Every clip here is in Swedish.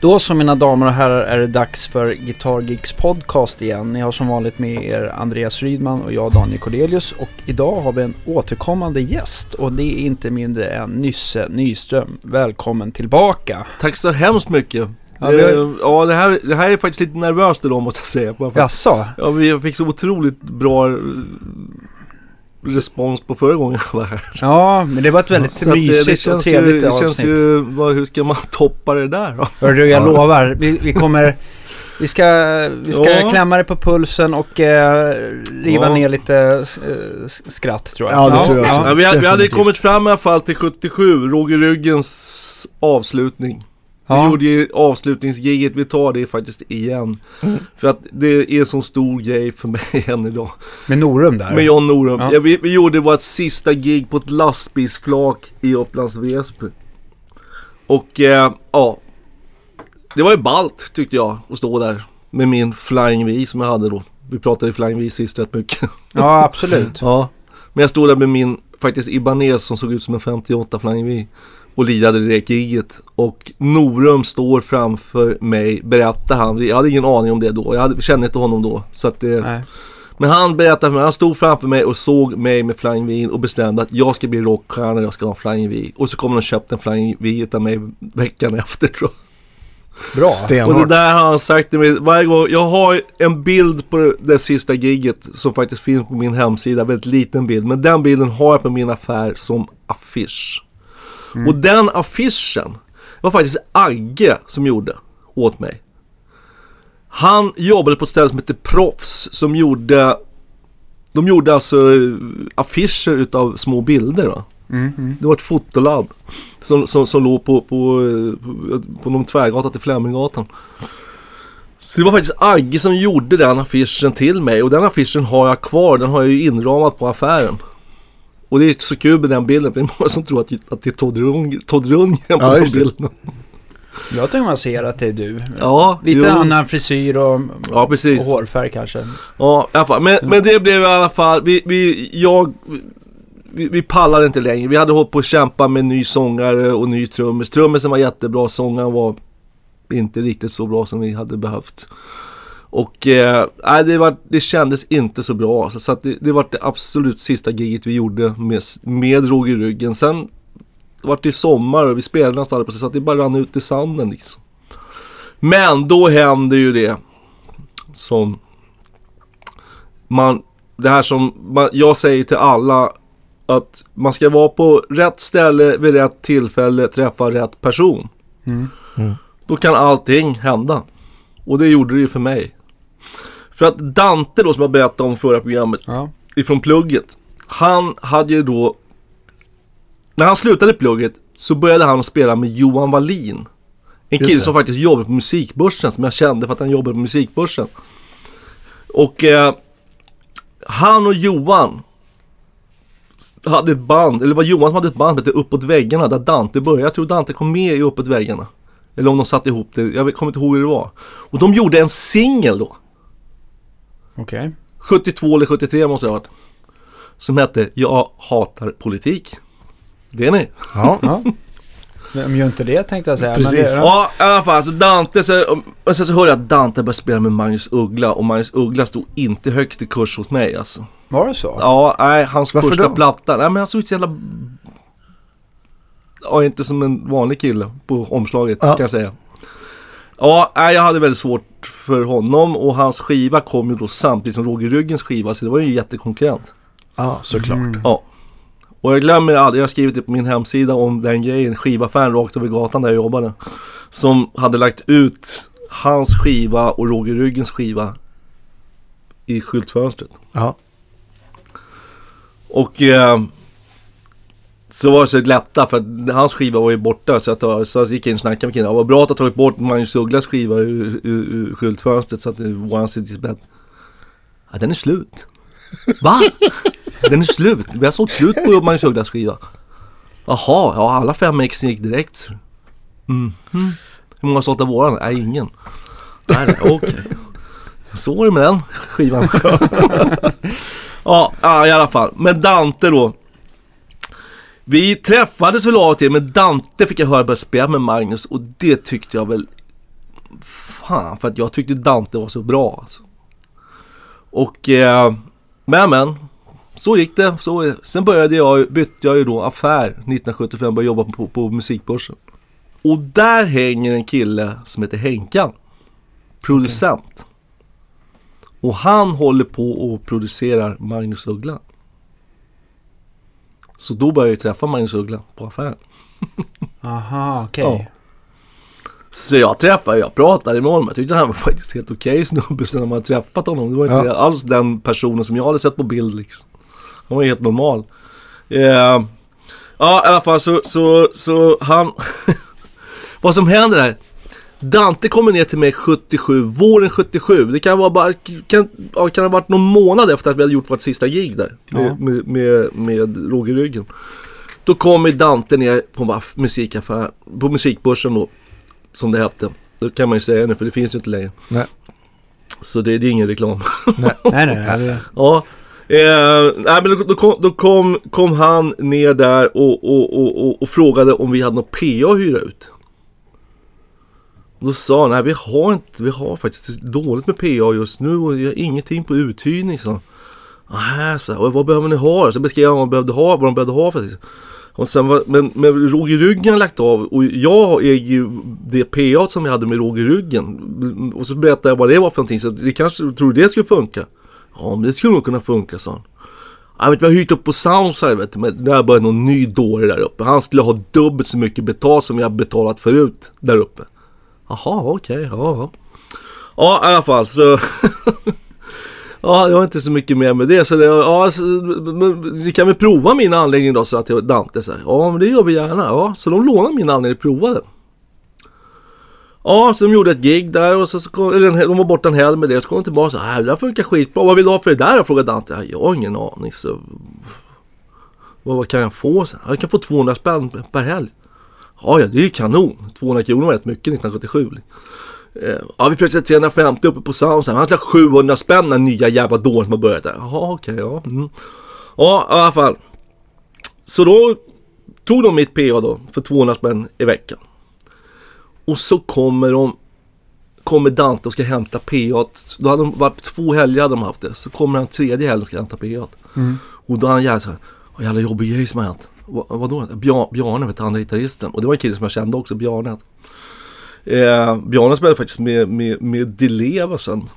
Då så mina damer och herrar är det dags för Guitar Geeks podcast igen. Ni har som vanligt med er Andreas Rydman och jag Daniel Cordelius och idag har vi en återkommande gäst och det är inte mindre än Nysse Nyström. Välkommen tillbaka! Tack så hemskt mycket. Ja, det, har- ja det, här, det här är faktiskt lite nervöst idag måste jag säga. Jaså? Ja, vi fick så otroligt bra eh, respons på förra gången jag var här. Ja, men det var ett väldigt att det- mysigt det och känns trevligt ju, det avsnitt. känns ju, vad, hur ska man toppa det där då? Hörru, jag lovar. Vi, vi kommer... Vi ska, vi ska Ja. klämma det på pulsen och eh, riva Ja. ner lite eh, skratt tror jag. Ja, det tror jag också. Ja, vi, hade- vi hade kommit fram i alla fall till 77, Roger Ryggens avslutning. Vi Ja. gjorde ju avslutningsgiget, vi tar det faktiskt igen. Mm. För att det är en sån stor grej för mig än idag. Med Norum där. Med John Norum. Ja. Ja. vi, vi gjorde vårt sista gig på ett lastbilsflak i Upplands Väsby. Och eh, ja, det var ju ballt tyckte jag att stå där med min Flying V som jag hade då. Vi pratade Flying V sist rätt mycket. Ja, absolut. ja. Men jag stod där med min faktiskt Ibanez som såg ut som en 58 Flying V och lirade det giget. Och Norum står framför mig, berättar han. Jag hade ingen aning om det då. Jag hade, kände inte honom då. Så att det, Nej. men han berättade för mig, han stod framför mig och såg mig med Flying V och bestämde att jag ska bli rockstjärna, jag ska ha en Flying V. Och så kom han och köpte en Flying V utav mig veckan efter tror jag. Bra. Och det Stenhårt. där har han sagt till mig varje gång. Jag har en bild på det sista giget som faktiskt finns på min hemsida, väldigt liten bild. Men den bilden har jag på min affär som affisch. Och den affischen var faktiskt Agge som gjorde åt mig. Han jobbade på ett ställe som heter Proffs som gjorde De gjorde alltså affischer utav små bilder va. Mm, mm. Det var ett fotolabb som, som, som låg på, på, på, på någon tvärgata till Fleminggatan. Så det var faktiskt Agge som gjorde den affischen till mig och den affischen har jag kvar. Den har jag ju inramat på affären. Och det är så kul med den bilden för det är många som tror att, att det är Todd, Rung, Todd Rundgren på Ja, den bilden. Jag tycker man ser att det är du. Ja, Lite jo. annan frisyr och, Ja, precis. och hårfärg kanske. Ja, i alla fall. Men, men det blev i alla fall, vi, vi, jag, vi, vi pallade inte längre. Vi hade hållit på att kämpa med ny sångare och ny trummis. Trummisen var jättebra, sångaren var inte riktigt så bra som vi hade behövt. Och eh, det, var, det kändes inte så bra. alltså. Så, så att det, det var det absolut sista giget vi gjorde med, med Roger i ryggen. Sen var det sommar och vi spelade nästan sig så att det bara rann ut i sanden liksom. Men då hände ju det som man, det här som man, jag säger till alla att man ska vara på rätt ställe vid rätt tillfälle, träffa rätt person. Mm. Då kan allting hända. Och det gjorde det ju för mig. För att Dante då som jag berättade om förra programmet, Ja. ifrån plugget. Han hade ju då, när han slutade plugget så började han spela med Johan Wallin. En kille som faktiskt jobbade på musikbörsen, som jag kände för att han jobbade på musikbörsen. Och eh, han och Johan hade ett band, eller det var Johan som hade ett band som hette Uppåt väggarna där Dante började. Jag tror Dante kom med i Uppåt väggarna. Eller om de satte ihop det, jag kommer inte ihåg hur det var. Och de gjorde en singel då. Okej. 72 eller 73 måste det ha varit. Som hette Jag hatar politik. Det är ni. Ja. Ja. Vem gör inte det tänkte jag säga. Precis. Men det, Ja, i alla fall. Så Dante, så, och sen så hörde jag att Dante började spela med Magnus Uggla. Och Magnus Uggla stod inte högt i kurs hos mig alltså. Var det så? Ja, nej, hans Varför första då? platta. Nej, men han såg ut så jävla... Ja, inte som en vanlig kille på omslaget Ja. kan jag säga. Ja, jag hade väldigt svårt för honom och hans skiva kom ju då samtidigt som Roger Ryggens skiva. Så det var ju en jättekonkurrent. ja, såklart. Mm. Ja. Och jag glömmer aldrig, jag har skrivit det på min hemsida om den grejen, skivaffären rakt över gatan där jag jobbade. Som hade lagt ut hans skiva och Roger Ryggens skiva i skyltfönstret. Ja. Och eh, så var det så lätta för att hans skiva var ju borta så, att, så jag gick in och snackade med killen. Det var bra att ha tagit bort Magnus Ugglas skiva ur, ur, ur skyltfönstret så att det var hans bädd. Ja, den är slut. Va? Den är slut. Vi har sålt slut på Magnus Ugglas skiva. Jaha, ja alla fem exen gick direkt. Mm. Hur många har sålt av våran? Nej, ingen. Nej, okej. okej. Så var det med den skivan. ja, ja, i alla fall. Men Dante då. Vi träffades väl av och till, men Dante fick jag höra börja spela med Magnus och det tyckte jag väl Fan, för att jag tyckte Dante var så bra alltså. Och, eh, men men. Så gick det. Så, sen började jag, bytte jag ju då affär 1975 och började jobba på, på musikbörsen. Och där hänger en kille som heter Henkan. Producent. Och han håller på och producerar Magnus Uggla. Så då började jag träffa Magnus Uggla på affären. Aha, okej. Ja. Så jag träffade, jag pratade med honom. Jag tyckte han var faktiskt helt okej snubbe sen när man träffat honom. Det var inte Ja. alls den personen som jag hade sett på bild liksom. Han var helt normal. Eh, ja, i alla fall så, så, så han... vad som händer här. Dante kommer ner till mig 77, våren 77. Det kan vara bara, kan, ja, kan ha varit någon månad efter att vi hade gjort vårt sista gig där. Med, Ja. med, med, med råg i ryggen. Då kommer Dante ner på musikaffär, på musikbörsen då. Som det hette. Det kan man ju säga nu för det finns ju inte längre. Nej. Så det, det är ingen reklam. Nej. Nej, nej, nej. Det, ja. Eh, nej men då, då, kom, då kom, kom han ner där och, och, och, och, och frågade om vi hade något PA att hyra ut. Då sa han, nej vi har inte, vi har faktiskt dåligt med PA just nu och vi har ingenting på uthyrning så. Så, och vad behöver ni ha? Så beskrev han vad de behövde ha, vad de behövde ha för och sen var, men, men råg i ryggen har lagt av och jag äger ju det PA som vi hade med råg i ryggen. Och så berättade jag vad det var för någonting så det kanske, tror du det skulle funka? Ja men det skulle nog kunna funka sa han. Jag vet vi har hyrt upp på Soundside vet du, men där började någon ny dåre där uppe. Han skulle ha dubbelt så mycket betalt som jag betalat förut där uppe. Jaha okej, ja ja. Ja i alla fall så Ja, jag har inte så mycket mer med det. Så det, ja, så, men vi kan väl prova min anläggning då, så att jag Dante säger. Ja, men det gör vi gärna. Ja, så de lånade min anläggning och provade. Ja, så de gjorde ett gig där och så, så kom, eller de var borta en helg med det. Så kom de tillbaka och sa, "Äh, det där funkar skitbra. Vad vill du ha för det där? frågade Dante. Ja, jag har ingen aning. Så, vad, vad kan jag få? Så, "Ja, jag kan få 200 spänn per helg. Ja, ja, det är ju kanon. 200 kronor var rätt mycket 1977. Eh, Ja, vi plötsligt 350 uppe på Sound. Han ska ha 700 spänn den nya jävla dåren som har börjat där. Jaha, okej, ja. Mm. Ja, i alla fall. Så då tog de mitt PA då för 200 spänn i veckan. Och så kommer de Kommer Dante och ska hämta PA. Då hade de varit två helger hade de haft det. Så kommer han tredje helgen och ska hämta PA. Och då är han jävla såhär. Vad jävla jobbig grej som har hänt. Va, vadå? Bjar, Bjarne vet du, han gitarristen. Och det var en kille som jag kände också, Bjarne. Eh, Bjarne spelade faktiskt med, med, med Dileva sen.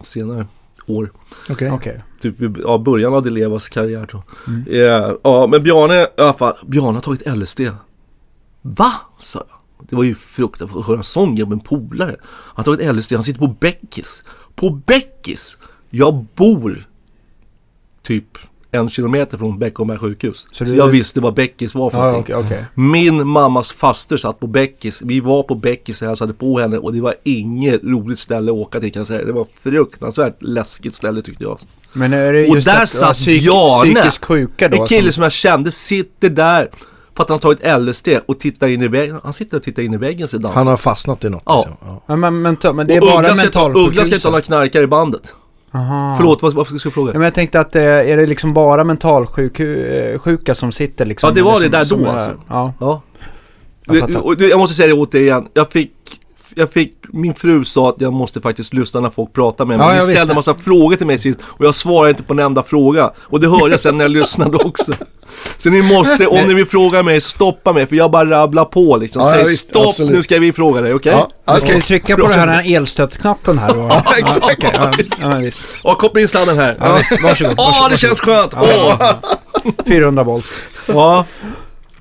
Senare år. Okej. Okej. Typ i ja, början av Dilevas karriär tror jag. Eh, ja, men Bjarne i alla fall. Bjarne har tagit LSD. Va? sa jag. Det var ju fruktansvärt att höra en sån med en polare. Han har tagit LSD, han sitter på Beckis. På Beckis! Jag bor typ en kilometer från Beckomberga sjukhus. Så, Så jag visste vad Beckis var för Ja, någonting. okej, okej. Min mammas faster satt på Beckis. Vi var på Beckis och hälsade på henne och det var inget roligt ställe att åka till kan jag säga. Det var fruktansvärt läskigt ställe tyckte jag. Men är det Och just där att du har satt psyk- Bjarne. sjuka då? En kille som- som jag kände sitter där för att han har tagit LSD och tittar in i väggen. Han sitter och tittar in i väggen sedan. Han har fastnat i något. Ja. Liksom. Ja. Men, men, men det är Och bara ta, Uggla ska inte ha mentalsjukhusen? knarkare i bandet. Aha. Förlåt, vad, vad ska jag fråga? Ja, men jag tänkte att eh, är det liksom bara mentalsjuka som sitter liksom? Ja, det var det som, där då, som alltså. Ja, Ja. jag och Jag måste säga det återigen. Jag fick, jag fick, min fru sa att jag måste faktiskt lyssna när folk pratar med mig. Ja, ni ställde en massa frågor till mig sist och jag svarade inte på en enda fråga. Och det hörde jag sen när jag lyssnade också. Så ni måste, om ni vill fråga mig, stoppa mig för jag bara rabblar på liksom. Ja, Säg ja, visst, stopp, absolut. nu ska vi fråga dig, okej? Ja, ja, Ska vi trycka på den här elstötknappen här då? Ja, exakt. Ja, ja, visst. Och koppla in sladden här. Ja, visst. Varsågod. Åh, varsågod, det känns skönt! Ja. Åh! 400 volt. Ja.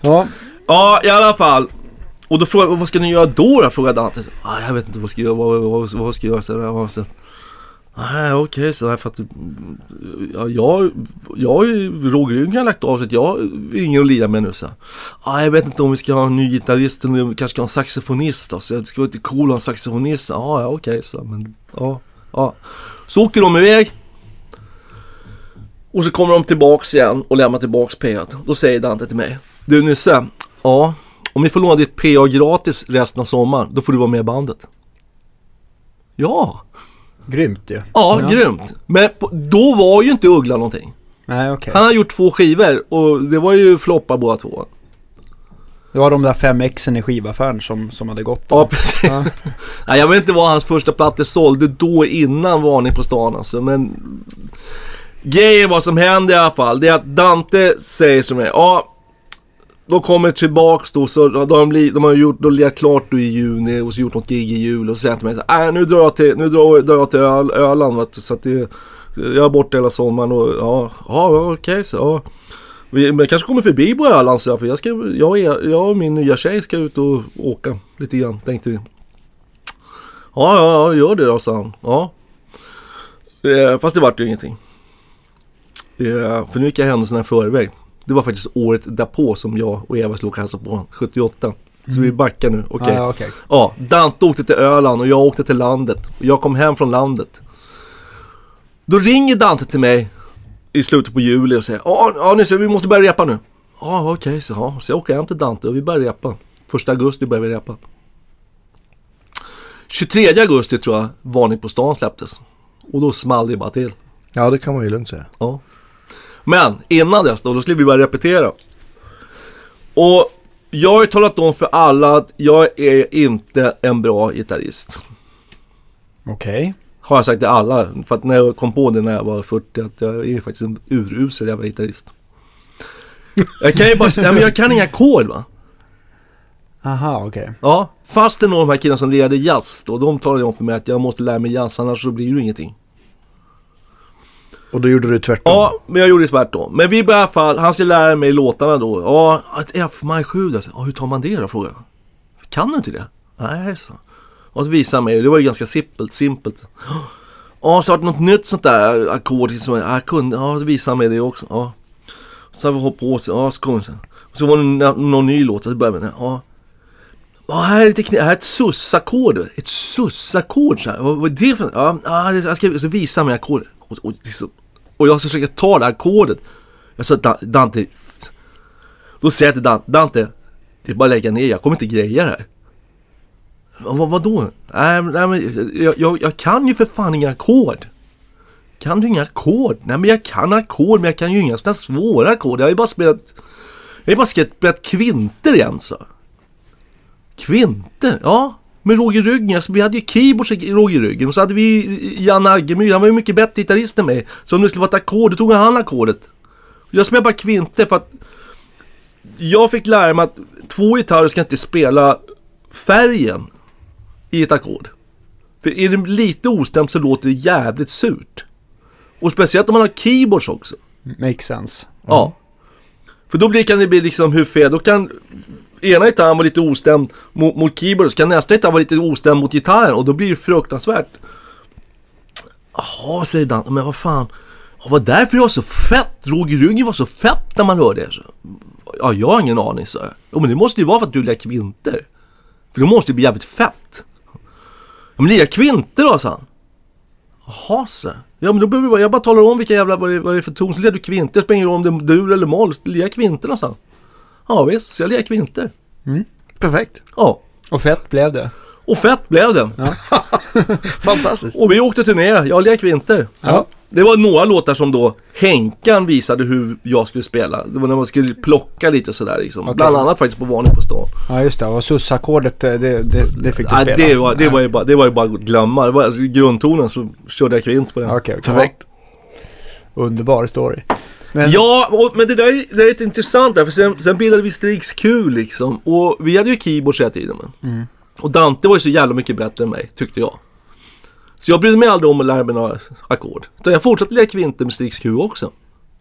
Ja. Ja, i alla fall. Och då frågade jag, vad ska ni göra då? då? Frågade Dante. Ah, jag vet inte vad ska jag göra, vad, vad, vad ska jag göra? Så, där, Nej, okej, så här för att ja, jag, jag har ju Roger Ryggen har lagt av så att jag har ingen att lira med nu så Ja, Jag vet inte om vi ska ha en ny gitarrist eller om vi kanske ska ha en saxofonist då, så det skulle vara lite cool att ha en saxofonist. Ja, ja, okej, så men ja, ja. Så åker de iväg. Och så kommer de tillbaks igen och lämnar tillbaks PA. Då säger Dante till mig. Du Nisse, ja, om vi får låna ditt PA gratis resten av sommaren, då får du vara med i bandet. Ja, Grymt ju. ja, grymt. Men på, då var ju inte Uggla någonting. Nej, okej. Han har gjort två skivor och det var ju floppar båda två. Det var de där fem exen i skivaffären som, som hade gått. Ja, precis. Ja. Nej, jag vet inte vad hans första plattor sålde då innan Varning på stan alltså, men... Grejen vad som hände i alla fall, det är att Dante säger som mig, ja... De kommer tillbaks då, så de, de, de har gjort, de lirat klart då i juni och så gjort något gig i jul och så säger han till mig så här, äh, nu drar jag till, nu drar, drar jag till Öl, Öland vet du, så att det... Jag är borta hela sommaren och ja, ja okej okej så ja. Vi, men jag kanske kommer förbi på Öland så jag, för jag, ska, jag, jag och min nya tjej ska ut och åka lite grann tänkte vi. Ja, ja, ja, gör det då, sa han. Ja. Eh, fast det vart ju ingenting. Eh, för nu gick jag händelserna i förväg. Det var faktiskt året därpå som jag och Eva slog och hälsade på honom, 78. Så vi backar nu, okej. Ja, okej. Ja, Dante åkte till Öland och jag åkte till landet. Och jag kom hem från landet. Då ringer Dante till mig i slutet på juli och säger Ja, ni ser, vi måste börja repa nu. Ja, okej, så, ja. så jag åker hem till Dante och vi börjar repa. Första augusti börjar vi repa. 23 augusti tror jag Varning på stan släpptes. Och då small det bara till. Ja, det kan man ju lugnt säga. Ja. Men innan dess då, då skulle vi börja repetera. Och jag har ju talat om för alla att jag är inte en bra gitarrist. Okej. Har jag sagt till alla. För att när jag kom på det när jag var 40 att jag är faktiskt en urusel jävla gitarrist. Jag kan ju bara säga, men jag kan inga ackord va. Aha, okej. Ja, fast några av de här killarna som lirade jazz då, de talade om för mig att jag måste lära mig jazz annars så blir det ingenting. Och då gjorde du tvärtom. Ja, men jag gjorde tvärtom. Men vi började i alla fall, han skulle lära mig låtarna då. Ja, ett F maj 7 där. Alltså. Ja, hur tar man det då? frågade jag. Kan du inte det? Nej, så. Och så visade han mig det var ju ganska simpelt. simpelt. Ja, så var det något nytt sånt där ackord som jag, kunde. Ja, så visade han mig det också. Ja. Så har vi hoppat på sig. ja, så kom det så. Och så var det någon, ny låt och så började vi med den. Ja. Ja, här är lite här är ett susackord. Ett sus-ackord så här. Vad, vad är det för Ja, ja jag ska så visa mig ackordet. Och, och, liksom, och jag ska försöka ta det här ackordet. Jag sa Dante. Då säger jag till Dante, Dante. Det är bara att lägga ner, jag kommer inte greja det här. Vad, vadå? Nej, men- nej men jag, jag, jag kan ju för fan inga ackord. Kan du inga ackord? Nej men jag kan ackord men jag kan ju inga sådana svåra ackord. Jag har ju bara spelat... Jag har ju bara spelat kvinter igen så. Kvinter? Ja. Med Roger Ryggen. Alltså, vi hade ju keyboards i Roger Ryggen. Och så hade vi Jan Aggemyr. Han var ju mycket bättre gitarrist än mig. Så om det skulle vara ett ackord, då tog han ackordet. Jag spelade bara kvinter för att jag fick lära mig att två gitarrer ska inte spela färgen i ett ackord. För är det lite ostämt så låter det jävligt surt. Och speciellt om man har keyboards också. Makes sense. Ja. För då blir, kan det bli liksom hur fel, då kan ena gitarren var lite ostämd mot, mot keyboarden, så kan nästa gitarr vara lite ostämd mot gitarren och då blir det fruktansvärt. Jaha, säger Dan, men vad fan. Det var därför det var så fett? Roger Ryggen var så fett när man hörde det. Ja, jag har ingen aning, så. Jo, men det måste ju vara för att du lirar kvinter. För då måste det bli jävligt fett. Ja, men lira kvinter då, sa han. Jaha, så. Ja, men då behöver jag bara, jag bara talar om vilka jävla, vad det, vad det är för ton. Så lirar du kvinter, Det spelar ingen roll om det är dur eller moll. Lira kvinterna, sa han. Ja, visst, så jag lirar kvinter. Perfekt. Ja. Och fett blev det. Och fett blev det. Fantastiskt. Och vi åkte turné, jag lirade kvinter. Ja. Det var några låtar som då Henkan visade hur jag skulle spela. Det var när man skulle plocka lite sådär liksom. Okej. Bland annat faktiskt på Varning på stan. Ja, just det. Och susackordet, det, det, det fick du Nej, spela. det, var, det, var ju bara, det var ju bara att glömma. Det var, alltså, grundtonen så körde jag kvint på den. Okej, okej. Perfekt. Ja. Underbar story. Men, Ja, och, men det där är, det är lite intressant där, för sen, sen bildade vi Strix Q liksom. Och vi hade ju keyboards hela tiden. Mm. Och Dante var ju så jävla mycket bättre än mig, tyckte jag. Så jag brydde mig aldrig om att lära mig några ackord. Utan jag fortsatte lira kvinter med Strix Q också.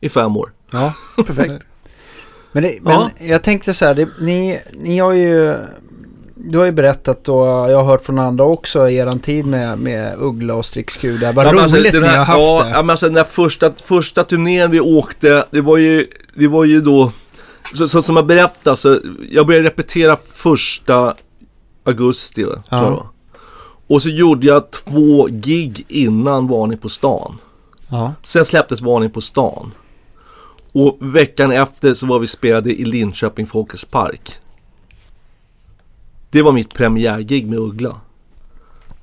I fem år. ja. Perfekt. Men, det, men Ja. jag tänkte så här, det, ni, ni har ju... Du har ju berättat och jag har hört från andra också eran tid med, med Uggla och Strix Q. Det var Ja, men roligt alltså, den ni här- har haft ja, det. Ja, men alltså den där första, första turnén vi åkte, det var ju, det var ju då, så, så som jag berättade, så jag började repetera första augusti, va, tror Ja. jag. Och så gjorde jag två gig innan Varning på stan. Ja. Sen släpptes Varning på stan. Och veckan efter så var vi spelade i Linköping Folkets Park. Det var mitt premiärgig med Uggla.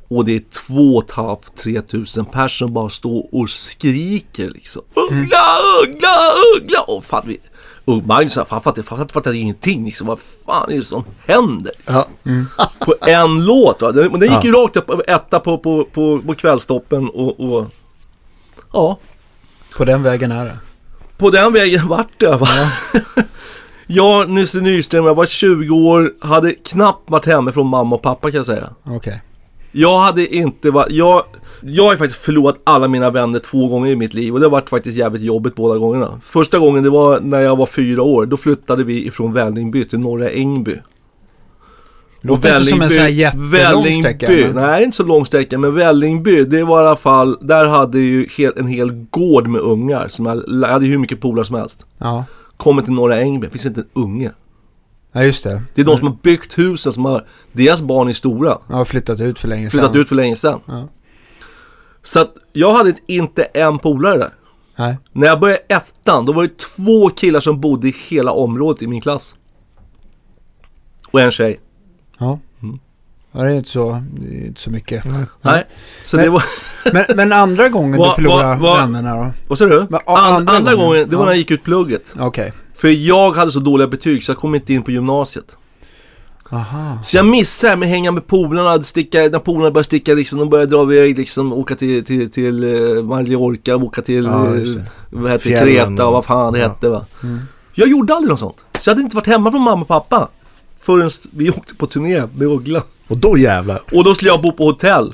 Och det är två och ett halvt, tre tusen personer som bara står och skriker liksom. Uggla, Uggla, Uggla! Och fan, vi, Och Magnus han fattade, fattade, fattade ingenting liksom. Vad fan är det som händer? Ja. På en låt va. Den- den gick Ja. ju rakt upp etta på, på, på, på kvällstoppen och, och ja. På den vägen är det. På den vägen vart det va. jag, Nisse Nyström, jag var 20 år, hade knappt varit hemma från mamma och pappa kan jag säga. Okej. Jag hade inte varit, jag, jag har ju faktiskt förlorat alla mina vänner två gånger i mitt liv och det har varit faktiskt jävligt jobbigt båda gångerna. Första gången det var när jag var fyra år, då flyttade vi ifrån Vällingby till Norra Ängby. Låter inte som en sån här jättelång sträcka. Men- nej inte så lång sträcka, men Vällingby, det var i alla fall, där hade ju hel, en hel gård med ungar. Som jag, jag hade hur mycket polare som helst. Ja. Kommer till Norra Ängby, finns inte en unge. ja, just det. Det är de som har byggt husen som har, deras barn är stora. Har flyttat ut för länge sedan. Flyttat ut för länge sedan. Ja. Så att jag hade inte en polare där. Nej. När jag började ettan, då var det två killar som bodde i hela området i min klass. Och en tjej. Ja. Mm. Ja, det är inte så, det är inte så mycket. Nej. Så Men- det var... Men, men andra gången du förlorade vad- vännerna då? Vad sa du? Men, a- An, andra andra, gången? gången, det var Ja. när jag gick ut plugget. Okej. För jag hade så dåliga betyg så jag kom inte in på gymnasiet. Aha. Så jag missade det här med att hänga med polarna, sticka, när polarna började sticka liksom, de började dra iväg liksom, åka till, till, till uh, Mallorca, åka till, Ja, eh, vad heter Kreta och och- vad fan det ja. hette va. Mm. Jag gjorde aldrig något sånt. Så jag hade inte varit hemma från mamma och pappa. Förrän vi åkte på turné med Uggla. Och då jävlar. Och då skulle jag bo på hotell.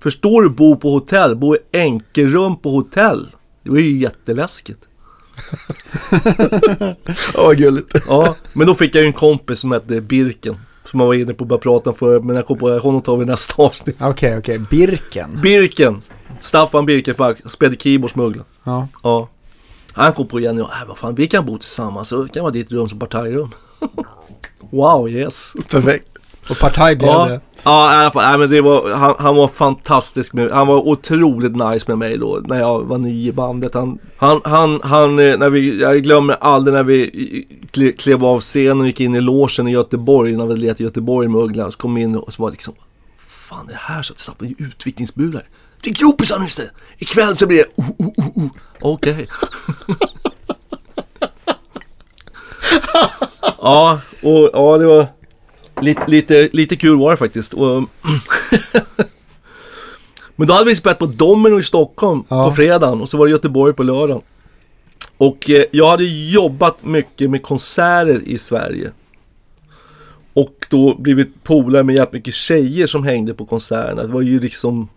Förstår du? Bo på hotell. Bo i enkelrum på hotell. Det var ju jätteläskigt. Åh vad gulligt. Ja, men då fick jag ju en kompis som hette Birken. Som jag var inne på att börja prata förut, men jag kom på honom tar vi nästa avsnitt. Okej, okej. Birken. Birken. Staffan Birkenfack, spelade keyboard med Uggla. Ja. Ja. Han kom på igen och äh, vad fan, vi kan bo tillsammans. Så kan vara ditt rum som partajrum. wow, yes. Perfekt. Och partaj blev Ja, det. ja i alla fall. Nej, men det var, han, han var fantastisk. Med, han var otroligt nice med mig då när jag var ny i bandet. Han, han, han, han eh, när vi, jag glömmer aldrig när vi kle- klev av scenen och gick in i logen i Göteborg. När vi letade i Göteborg med Uggla. Så kom vi in och så var det liksom fan är det här så att det satt utvikningsburar? Det är gropisar Nisse! Ikväll så blir det oh, oh, oh, oh. Okej. ja, och ja det var lite, lite, lite kul var det faktiskt. Och, Men då hade vi spelat på Domino i Stockholm Ja. på fredagen och så var det Göteborg på lördagen. Och eh, jag hade jobbat mycket med konserter i Sverige. Och då blivit polare med jävligt mycket tjejer som hängde på konserterna. Det var ju liksom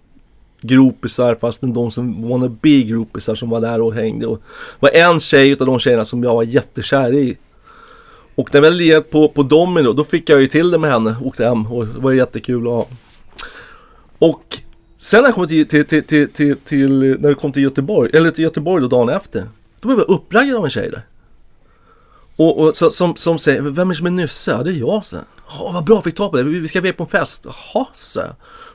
gropisar fastän de som wannabe gropisar som var där och hängde. Och det var en tjej utav de tjejerna som jag var jättekär i. Och när vi hade lirat på, på Domino, då fick jag ju till det med henne. Åkte hem och det var jättekul att ha. Och sen när jag kom till, till, till, till, till, till när vi kom till Göteborg, eller till Göteborg då dagen efter. Då blev jag uppraggad av en tjej där. Och, och så, som, som säger, vem är det som är Nysse? Ja det är jag så. Ja vad bra, fick ta på det. Vi vi ska iväg på en fest. Jaha så.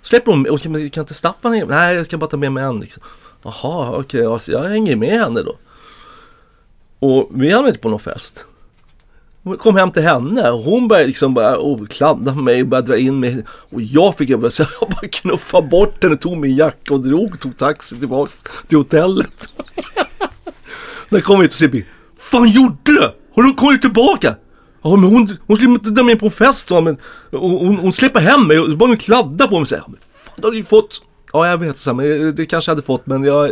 Släpper hon och kan, kan inte Staffan hänga? Nej jag ska bara ta med mig en liksom. Jaha okej, okay, jag hänger med henne då. Och vi hamnade inte på någon fest. Jag kom hem till henne och hon började liksom bara oh, kladda mig och började dra in mig. Och jag fick jag, bara, så jag bara knuffa bort henne, tog min jacka och drog, tog taxi tillbaks till hotellet. När jag kom vi till Sibby, fan gjorde du? Har du kommit tillbaka? Ja men hon, hon skulle inte mig på fest sa men hon, hon, hon släpper hem mig och började hon kladda på mig och säga, men fan du hade ju fått Ja jag vet så men det kanske jag hade fått men jag,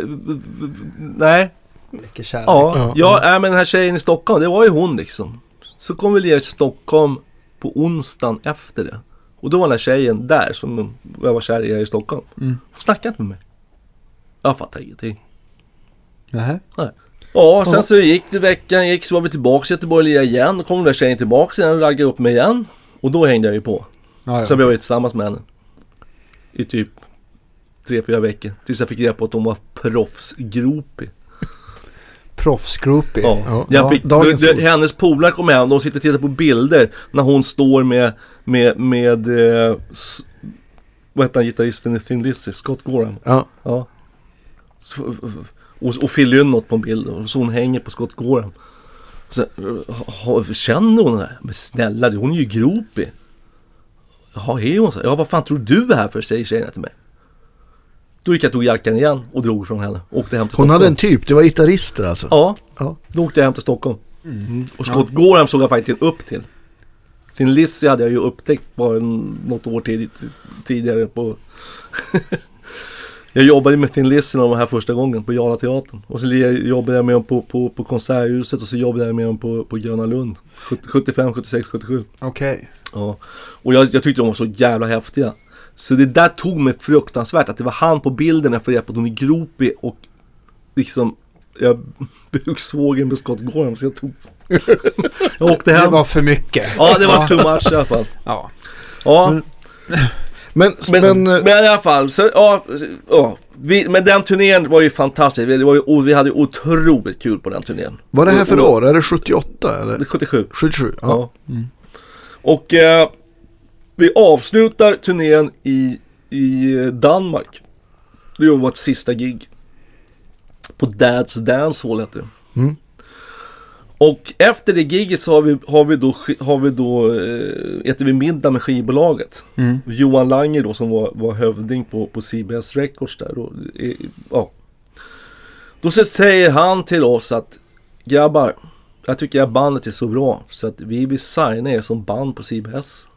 nej Mycket kärlek. Ja, Ja. ja, nej, men den här tjejen i Stockholm, det var ju hon liksom. Så kom vi ner till Stockholm på onsdagen efter det. Och då var den här tjejen där som jag var kär i här i Stockholm. Mm. Hon snackade inte med mig. Jag fattar ingenting. Nähä. Ja, sen Ja. så gick det veckan, gick så var vi tillbaka i Göteborg och igen. Då kom den där tjejen tillbaka igen och raggade upp mig igen. Och då hängde jag ju på. Ja, ja. Så blev jag ju tillsammans med henne. I typ tre, fyra veckor. Tills jag fick reda på att hon var proffsgropig. Proffsgroupie. Ja. Ja. Jag Ja, fick, dagens d- d- ord. hennes polare kom hem, de sitter och tittar på bilder när hon står med, med, med eh, s- vad heter han gitarristen i Thin Lizzy? Scott Gorham. Ja. Ja. Så, och, och Phil Lynott på en bild och så hon hänger på Scott Gorham. Så, ha, känner hon det? Men snälla, hon är ju gropig. Jaha, är hon så? Ja, vad fan tror du är här för? Säger tjejerna till mig. Då gick jag och tog jackan igen och drog från henne. Åkte hem till Hon Stockholm. hade en typ, det var gitarrister alltså. Ja, Ja. då åkte jag hem till Stockholm. Mm. Och Scott Gorham såg jag faktiskt upp till. Sin Lizzie hade jag ju upptäckt bara något år tidigt, tidigare på... jag jobbade med Thin Lizzy de här första gången på Jarlateatern. Och så jobbade jag med dem på, på, på Konserthuset och så jobbade jag med dem på, på Gröna Lund. 75, 76, 77. Okej. Ja. Och jag, jag tyckte de var så jävla häftiga. Så det där tog mig fruktansvärt att det var han på bilden jag får på att hon är gropig och liksom jag buksvågen med Scott Gorham så jag tog Jag åkte Det hem. var för mycket. Ja det var too much i alla fall. Ja. Ja. Mm. Men, Men, men, men, eh, i alla fall, så, ja, ja. Vi, men den turnén var ju fantastisk. Det var ju, vi hade otroligt kul på den turnén. vad är det här för år? Är det 78 eller? Det är 77. 77? Ja. Ja. Och eh, vi avslutar turnén i, i Danmark. Det var vårt sista gig. På Dad's Dance Hall heter det. Mm. Och efter det giget så har vi, har vi då, har vi då eh, äter vi middag med skivbolaget. Mm. Johan Langer då som var, var hövding på, på CBS Records där. Då, ja. då så säger han till oss att grabbar, jag tycker att bandet är så bra så att vi vill signa er som band på CBS.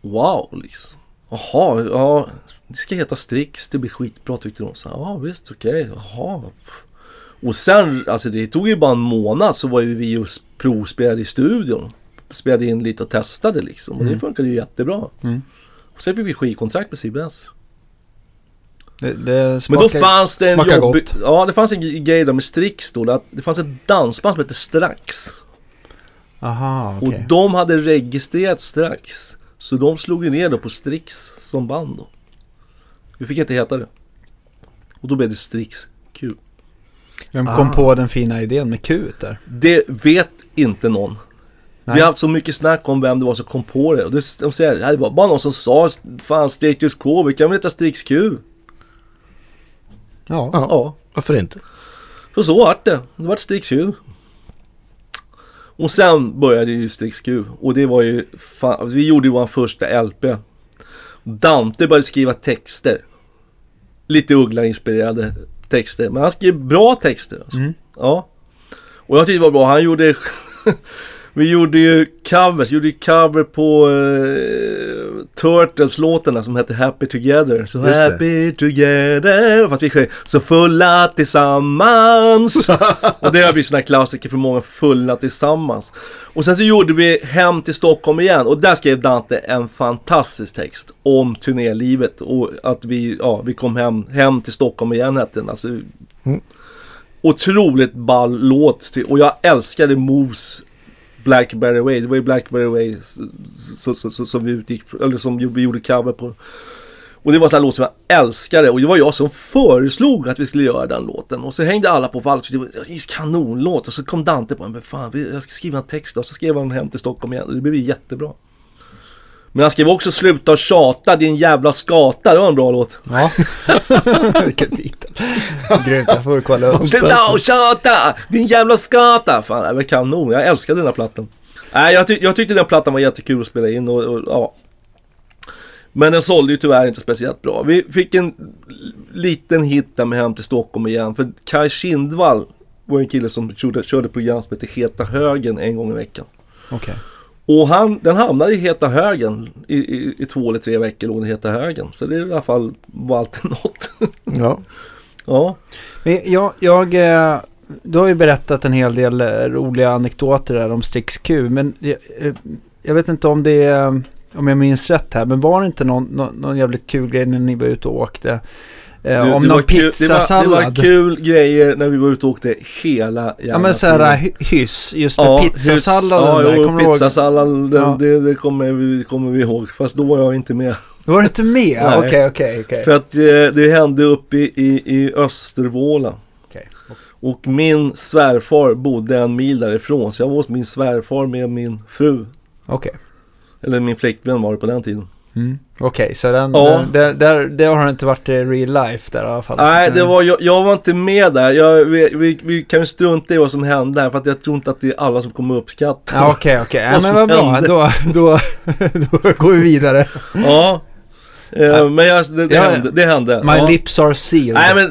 Wow liksom. Jaha, ja, ni ska heta Strix, det blir skitbra tyckte de. Så, ja visst, okej, jaha. Och sen, alltså det tog ju bara en månad så var ju vi och provspelade i studion. Spelade in lite och testade liksom. Och det funkade ju jättebra. Mm. Och sen fick vi skivkontrakt med CBS. Det, det Men smakar, då fanns det en jobbig... gott. Ja, det fanns en grej där med Strix då. Att det fanns ett dansband som hette Strax. Aha, okej. Och de hade registrerat Strax. Så de slog ju ner då på Strix som band då. Vi fick inte heta det. Och då blev det Strix Q. Vem kom Ah. på den fina idén med Q där? Det vet inte någon. Nej. Vi har haft så mycket snack om vem det var som kom på det. Och det, de säger, "Ja, det var bara någon som sa Fan status quo, vi kan väl heta Strix Q? Ja. Ja. Ja, Varför inte? så så vart det. Det vart Strix Q. Och sen började ju Strix Q. Och det var ju, fan, vi gjorde ju vår första LP. Dante började skriva texter. Lite Uggla-inspirerade texter. Men han skrev bra texter. Alltså. Mm. Ja. Och jag tyckte det var bra. Han gjorde... vi gjorde ju covers. gjorde ju cover på uh, Turtles-låtarna som hette Happy Together. Så Just det. happy together. Fast vi sjöng Så fulla tillsammans. och det har blivit här klassiker för många. Fulla tillsammans. Och sen så gjorde vi Hem till Stockholm igen. Och där skrev Dante en fantastisk text om turnélivet. Och att vi, ja, vi kom hem, hem till Stockholm igen hette den. Alltså, otroligt ball låt. Och jag älskade Moves Blackberry Way. Det var ju Blackberry Way så, så, så, som vi utgick eller som vi gjorde cover på. Och det var en sån här låt som jag älskade och det var jag som föreslog att vi skulle göra den låten. Och så hängde alla på valsen och det var en kanonlåt. Och så kom Dante på men fan jag ska skriva en text och så skrev han hem till Stockholm igen och det blev ju jättebra. Men han skrev också Sluta tjata din jävla skata, det var en bra låt. Ja. Vilken titel. Grymt, jag får kolla upp. Sluta och tjata! Din jävla skata! Fan, det var kanon. Jag älskade den här plattan. Nej, jag, ty- jag tyckte den plattan var jättekul att spela in och, och ja. Men den sålde ju tyvärr inte speciellt bra. Vi fick en liten hit där med Hem till Stockholm igen. För Kai Kindvall var en kille som körde, körde program som heter Heta Högen en gång i veckan. Okej. Och han, den hamnade i Heta Högen i, i, i två eller tre veckor låg den i Heta Högen. Så det i alla fall var alltid något. Ja. ja. Men Jag, jag, eh, du har ju berättat en hel del eh, roliga anekdoter där om Strix Q, men jag, eh, jag vet inte om det är, om jag minns rätt här, men var det inte någon, någon, någon jävligt kul grej när ni var ute och åkte? Eh, Det- om någon det var, pizzasallad? det var kul grejer när vi var ute och åkte hela jävla Ja men såhär hyss, just med Ja, pizzasalladen hyss. Ja, jo, du pizzasalladen, Ja. det, det, kommer, vi, kommer vi ihåg. Fast då var jag inte med. Var du inte med? Okej, okej, okej. För att eh, det hände uppe i, i, i Östervåla. Okej. Och min svärfar bodde en mil därifrån. Så jag var hos min svärfar med min fru. Okej. Eller min flickvän var det på den tiden. Mm. Okej, så den, Ja. där, där, det har inte varit i real life där i alla fall? Nej, det Mm. var, jag, jag var inte med där. Jag, vi, vi, vi kan ju strunta i vad som hände här. För att jag tror inte att det är alla som kommer uppskatta. Ja, okej, okej. Ja, Vad men vad bra. Då, då, då går vi vidare. Ja. Eh, men jag, det, det, Ja, hände, det hände. My Ja. lips are sealed. Nej men,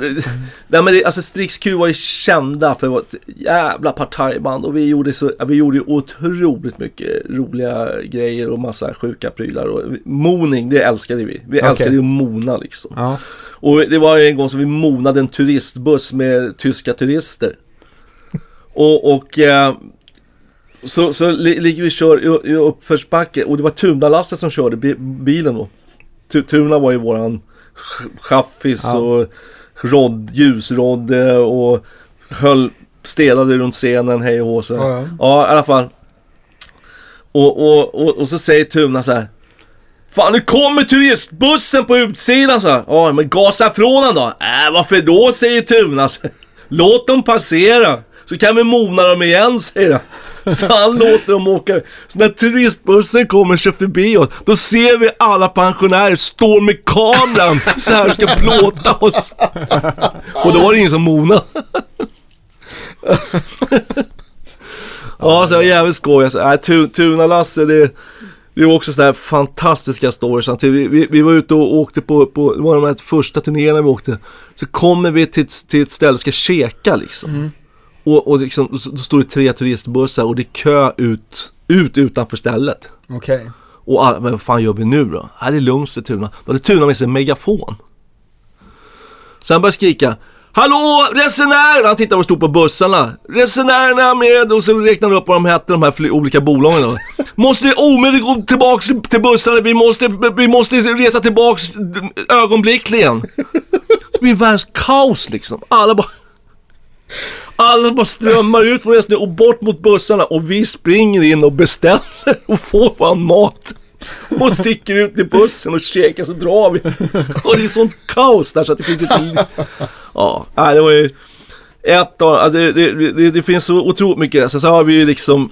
nej, men det, alltså Strix Q var ju kända för att vara ett jävla partajband och vi gjorde, så, vi gjorde otroligt mycket roliga grejer och massa sjuka prylar. Och moning, det älskade vi. Vi älskade ju att mona liksom. Ja. Och det var ju en gång som vi monade en turistbuss med tyska turister. Och, och eh, så, så li- ligger vi och kör i, uppförsbacke och det var Tunalasse som körde bi, bilen då. Tu- Tuna var ju våran ch- chaffis Ja. och rodd, ljusrodde och höll, städade runt scenen hej och hå så. Ja, ja. ja, i alla fall. Och, och, och, och så säger Tuna så här. Fan nu kommer turistbussen på utsidan så här. Ja men gasa från den då. Äh varför då säger Tuna. Låt dem passera. Så kan vi mona dem igen säger han. Så han låter dem åka. Så när turistbussen kommer och kör förbi oss. Då ser vi alla pensionärer stå med kameran så här och ska plåta oss. Och då var det ingen som mona. Ja, så det var jävligt skoj. Alltså, äh, Tuna-Lasse, det, det var också sådana här fantastiska stories. Vi, vi, vi var ute och åkte på, på, det var de här första turnéerna vi åkte. Så kommer vi till ett, till ett ställe och ska käka liksom. Mm. Och, och liksom, då står det tre turistbussar och det är kö ut, ut utanför stället. Okej. Och alla, vad fan gör vi nu då? Här är lugnt säger Tuna. Då hade Tuna med sig en megafon. Så han började skrika Hallå resenär! Han tittade och stod på bussarna. Resenärerna med och så räknade han upp vad de hette de här olika bolagen då. Måste omedelbart gå tillbaks till bussarna. Vi måste, vi måste resa tillbaks ögonblickligen. Det blir världens kaos liksom. Alla bara alla bara strömmar ut från resten och bort mot bussarna och vi springer in och beställer och får vår mat. Och sticker ut i bussen och käkar så drar vi. Och det är sånt kaos där så att det finns inte... Ja, det var ju... Ett av, alltså det, det, det, det finns så otroligt mycket. Sen så har vi ju liksom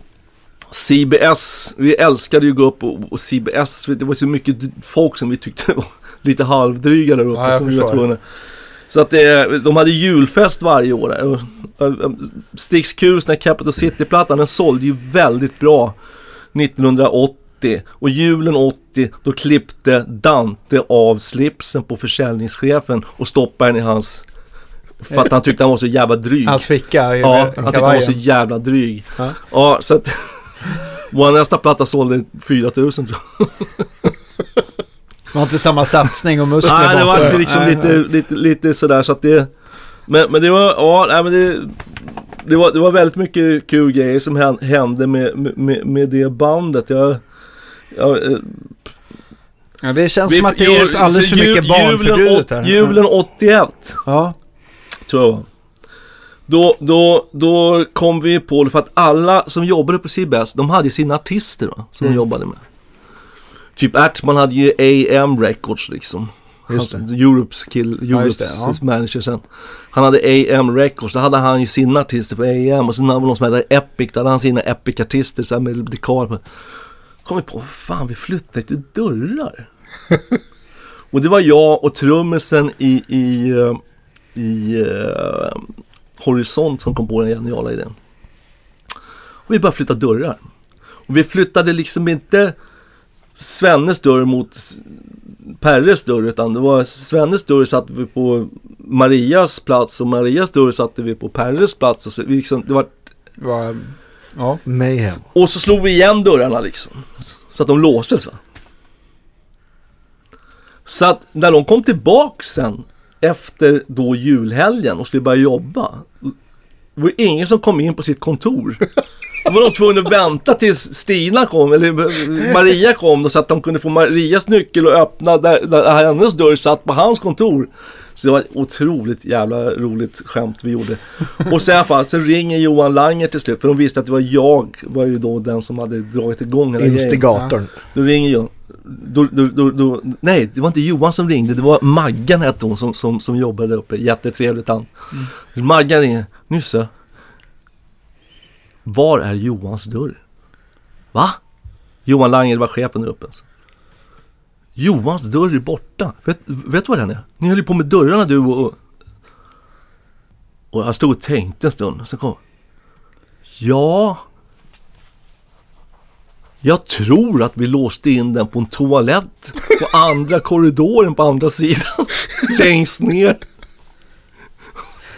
CBS. Vi älskade ju att gå upp och, och CBS. Det var så mycket folk som vi tyckte var lite halvdryga där uppe. Ja, som vi var tvungna. Så att det, de hade julfest varje år där. Stix Q's, den här Capital City-plattan, den sålde ju väldigt bra 1980. Och julen 80, då klippte Dante av slipsen på försäljningschefen och stoppade den i hans... För att han tyckte han var så jävla dryg. Hans ficka i Ja, han tyckte han var så jävla dryg. Ja. Ja, så att... Vår nästa platta sålde 4000 tror jag. Det var inte samma satsning och muskler Nej, det var liksom Nej, lite, nej. lite, lite sådär så att det... Men, men det var, ja, nej men det... Det var, det var väldigt mycket kul grejer som hän- hände med, med, med det bandet. Jag, jag, eh, Ja, det känns vi- som att det är alldeles för mycket barnförbjudet här. Julen 81 Ja. tror jag. Då, då, då kom vi på det för att alla som jobbade på CBS, de hade sina artister va, som Mm. de jobbade med. Typ Ertman hade ju AM Records liksom. Just Alltså, Europes kill, Ja, Europes det, ja. manager sen. Han hade AM Records, då hade han ju sina artister på AM och sen hade någon som hette Epic, då hade han sina Epic-artister så med dekar på. Kom på, fan vi flyttade till dörrar. och det var jag och trummisen i, i, eh, i eh, Horisont som kom på den geniala idén. Och vi började flytta dörrar. Och vi flyttade liksom inte Svennes dörr mot Perres dörr utan det var Svennes dörr satte vi på Marias plats och Marias dörr satte vi på Perres plats. Och så, vi liksom, det var, Var, ja. Mayhem. och så slog vi igen dörrarna liksom. Så att de låses va. Så att när de kom tillbaks sen efter då julhelgen och skulle börja jobba. Det var ingen som kom in på sitt kontor. Då var de tvungna att vänta tills Stina kom, eller Maria kom då, så att de kunde få Marias nyckel och öppna där, där hennes dörr satt på hans kontor. Så det var ett otroligt jävla roligt skämt vi gjorde. Och sen fall, så ringer Johan Langer till slut, för de visste att det var jag, var ju då den som hade dragit igång hela grejen. Instigatorn. Då ringer jag. Då, då, då, då, nej, det var inte Johan som ringde. Det var Maggan hette hon som, som, som jobbade där uppe. Jättetrevlig tant. Maggan ringer. Nysse. Var är Johans dörr? Va? Johan Langer var chefen där uppe. Alltså. Johans dörr är borta. Vet, vet du vad den är? Ni höll ju på med dörrarna du och... och- Och jag stod och tänkte en stund. Sen kom... Ja... Jag tror att vi låste in den på en toalett på andra korridoren på andra sidan. Längst ner.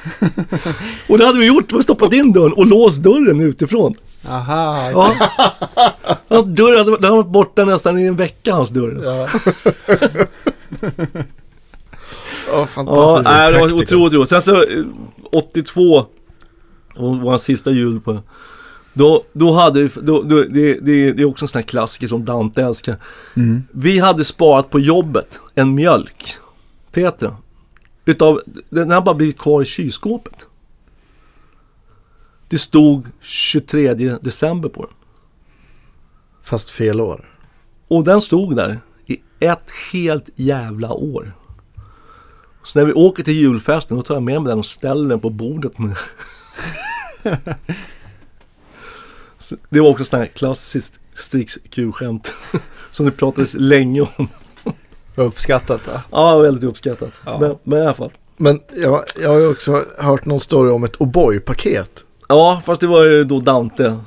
Och det hade vi gjort. Vi hade stoppat in dörren och låst dörren utifrån. Aha. Ja. Hans dörr hade, den hade varit borta nästan i en vecka, hans dörr. Ja, Ja, ja fantastiskt. nej, det var otroligt roligt. Sen så eh, 82 och var hans sista jul på då, då hade vi, då, då, det, det, det är också en sån här klassiker som Dante älskar. Mm. Vi hade sparat på jobbet en mjölk, Tetra. Utav, den har bara blivit kvar i kylskåpet. Det stod 23 december på den. Fast fel år. Och den stod där i ett helt jävla år. Så när vi åker till julfesten då tar jag med mig den och ställer den på bordet. Med. Så det var också sån här klassiskt Strix-Q-skämt. Som det pratades länge om. Uppskattat va? Ja, väldigt uppskattat. Ja. Men, men i alla fall. Men jag, jag har ju också hört någon story om ett O'boy-paket. Ja, fast det var ju då Dante.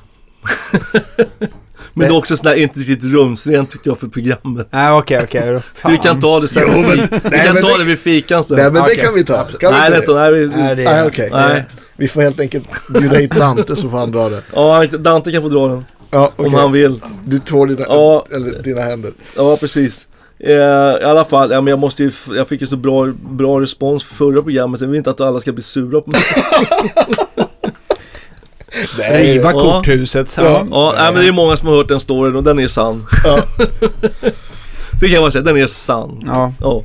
Men det är också sån här inte riktigt rumsrent tycker jag för programmet. Nej okej okej. Vi kan ta det sen. Jo, men- vi nej, kan ta det- det vid fikan sen. Nej men Okej. det kan vi ta. Kan nej, vi inte är nej, vi, Nej, det Nej, okej. Nej. Vi får helt enkelt bjuda hit Dante så får han dra det. Ja, Dante kan få dra den. Ja. Om han vill. Du tvår dina, Ja. eller, dina händer. Ja, precis. Eh, I alla fall, ja, men jag, måste ju, jag fick ju så bra, bra respons för förra programmet så jag vill inte att alla ska bli sura på mig. Riva Ja. korthuset. Ja. Ja, nej, men det är många som har hört den storyn och den är sann. Ja. Så kan jag bara säga, den är sann. Ja. Ja.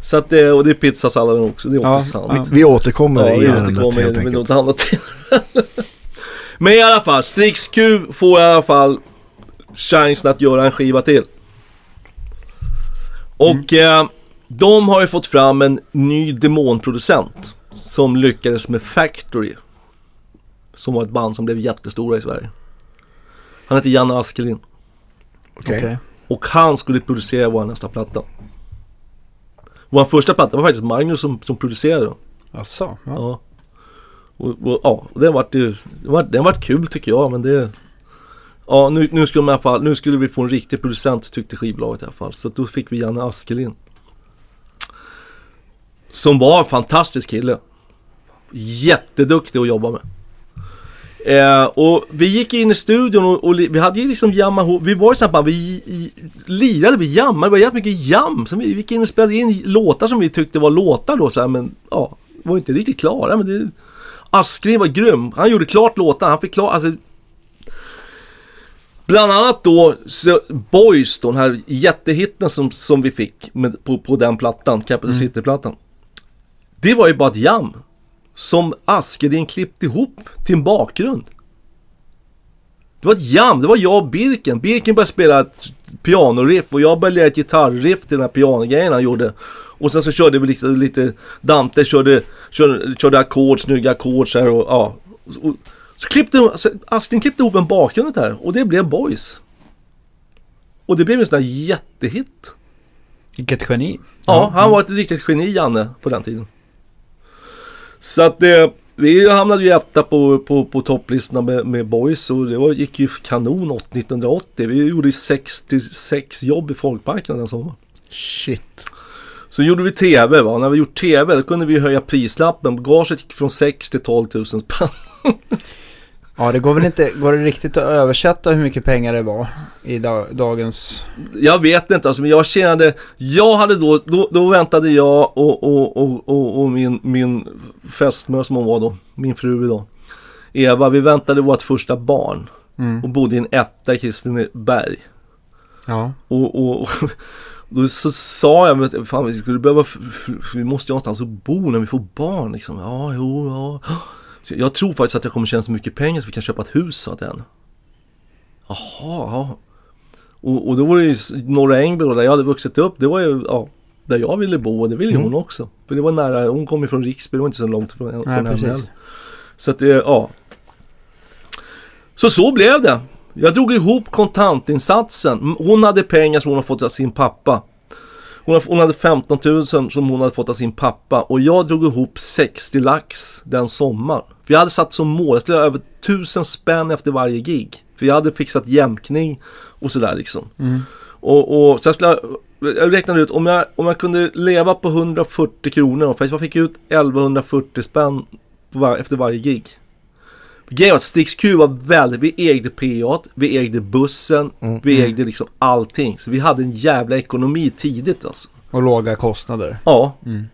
Så att det, och det är pizzasalladen också, det är också Ja, sant. ja. Vi återkommer Ja, i vi ärendet återkommer helt med enkelt. något annat. Men i alla fall, Strix Q får i alla fall chansen att göra en skiva till. Och eh, de har ju fått fram en ny demonproducent som lyckades med Factory. Som var ett band som blev jättestora i Sverige. Han heter Janne Askelin. Okej. Okej. Och han skulle producera vår nästa platta. Vår första platta var faktiskt Magnus som, som producerade den. Jaså? Ja. Ja. Och, och, ja, den vart ju, den vart, den vart kul tycker jag men det... Ja, nu, nu, skulle, de i alla fall, nu skulle vi få en riktig producent tyckte skivbolaget i alla fall. Så då fick vi Janne Askelin. Som var en fantastisk kille. Jätteduktig att jobba med. Eh, och vi gick in i studion och, och vi hade ju liksom jamma ihop. Vi var ju såhär bara, vi i, lirade, vi jammade. Det var jävligt mycket jam. Så vi, vi gick in och spelade in låtar som vi tyckte var låtar då så här, men ja, var inte riktigt klara. Men det, Askren var grym. Han gjorde klart låtar. Han fick klart, alltså Bland annat då Boys då, den här jättehitten som, som vi fick med, på, på den plattan, Capital City-plattan. Det var ju bara ett jam. Som Askedin klippte ihop till en bakgrund. Det var ett jam, det var jag och Birken. Birken började spela ett pianoriff och jag började göra ett gitarriff till den här pianogrejen han gjorde. Och sen så körde vi lite, lite Dante körde, körde, körde ackord, snygga ackord så här och ja. Och, så klippte alltså, Asken klippte ihop en bakgrund där och det blev Boys. Och det blev en sån där jättehit. Vilket geni. Ja, han var ett riktigt geni Janne på den tiden. Så att det, vi hamnade ju etta på, på, på topplistorna med, med Boys och det var, gick ju kanon 1980. Vi gjorde ju 66 jobb i Folkparken den sommaren. Shit. Så gjorde vi TV va, när vi gjort TV då kunde vi höja prislappen. Gaget gick från 6 till 12 000 spänn. Ja, det går väl inte, går det riktigt att översätta hur mycket pengar det var i da, dagens... Jag vet inte alltså, men jag kände, jag hade då, då, då väntade jag och, och, och, och, och min, min fästmö som hon var då, min fru idag. Eva, vi väntade vårt första barn Mm. och bodde i en etta i Kristineberg. Ja. Och, och, och då så sa jag, men fan vi skulle behöva, vi måste ju någonstans att bo när vi får barn liksom. Ja, jo, ja. Så jag tror faktiskt att jag kommer tjäna så mycket pengar så vi kan köpa ett hus, sa den. Jaha, ja. Och, och då var det ju Norra Ängby där jag hade vuxit upp. Det var ju, ja, där jag ville bo och det ville ju hon också. För det var nära, hon kom ju från Riksby, det var inte så långt från, från henne precis. heller. Så att det, ja. Så så blev det. Jag drog ihop kontantinsatsen. Hon hade pengar som hon hade fått av sin pappa. Hon hade, hon hade 15 000 som hon hade fått av sin pappa och jag drog ihop 60 lax den sommaren. För jag hade satt som mål, jag skulle ha över 1000 spänn efter varje gig. För jag hade fixat jämkning och sådär liksom. Mm. Och, och så jag skulle jag räknade ut, om jag, om jag kunde leva på 140 kronor, för jag fick ut 1140 spänn var, efter varje gig. Grejen var att Stix Q var väldigt, vi ägde PA, vi ägde bussen, vi ägde liksom allting. Så vi hade en jävla ekonomi tidigt alltså. Och låga kostnader. Ja. Mm.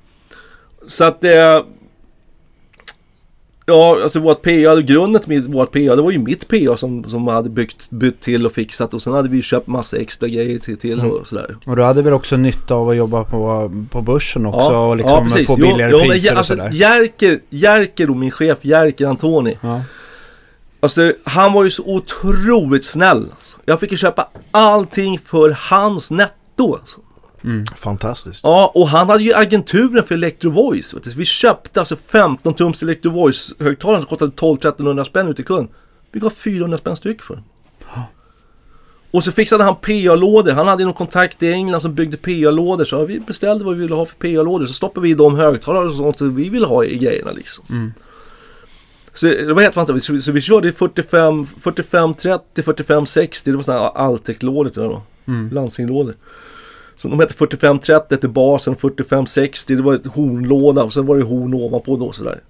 Så att det... Ja, alltså vårt PA, grunden till vårt PA, det var ju mitt PA som, som hade byggt, bytt till och fixat och sen hade vi köpt massa extra grejer till, till Mm. och sådär. Och du hade väl också nytta av att jobba på, på börsen också Ja, och liksom ja, få Jo, billigare jo, men priser ja, och alltså, sådär. Jerker, Jerker och min chef Jerker Antoni. Ja. Alltså han var ju så otroligt snäll. Alltså. Jag fick ju köpa allting för hans netto. Alltså. Fantastiskt. Ja, och han hade ju agenturen för Electro Voice. Vet du. Vi köpte alltså 15 tums Electro Voice högtalare som kostade 12-1300 spänn ute i kund. Vi gav 400 spänn styck för. Och så fixade han PA-lådor. Han hade någon kontakt i England som byggde PA-lådor. Så vi beställde vad vi ville ha för PA-lådor. Så stoppade vi i de högtalare och sånt vi ville ha i grejerna liksom. Så det var helt fantastiskt. Så vi, så vi körde i 45, 45, 30, 45, 60. Det var sådana här Altec-lådor till det då. Landsinglådor. Så de hette 4530 till basen, 4560 det var ett hornlåda och sen var det horn ovanpå då sådär.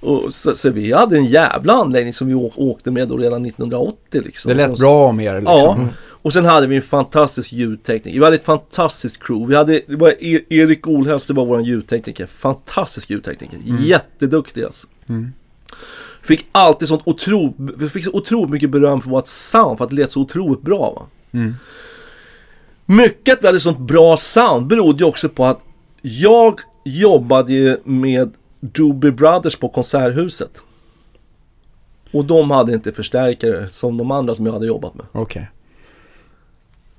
Och så, så vi hade en jävla anläggning som vi åkte med då redan 1980 liksom. Det lät bra om er liksom. Ja, och sen hade vi en fantastisk ljudtekniker. Vi hade ett fantastiskt crew. Vi hade, det var e- Erik Olhäst, det var vår ljudtekniker. Fantastisk ljudtekniker. Jätteduktig alltså. Fick alltid sånt otro, vi fick så otroligt mycket beröm för vårt sound, för att det lät så otroligt bra. Va? Mm. Mycket att vi hade sånt bra sound berodde ju också på att jag jobbade ju med Doobie Brothers på Konserthuset. Och de hade inte förstärkare som de andra som jag hade jobbat med. Okej.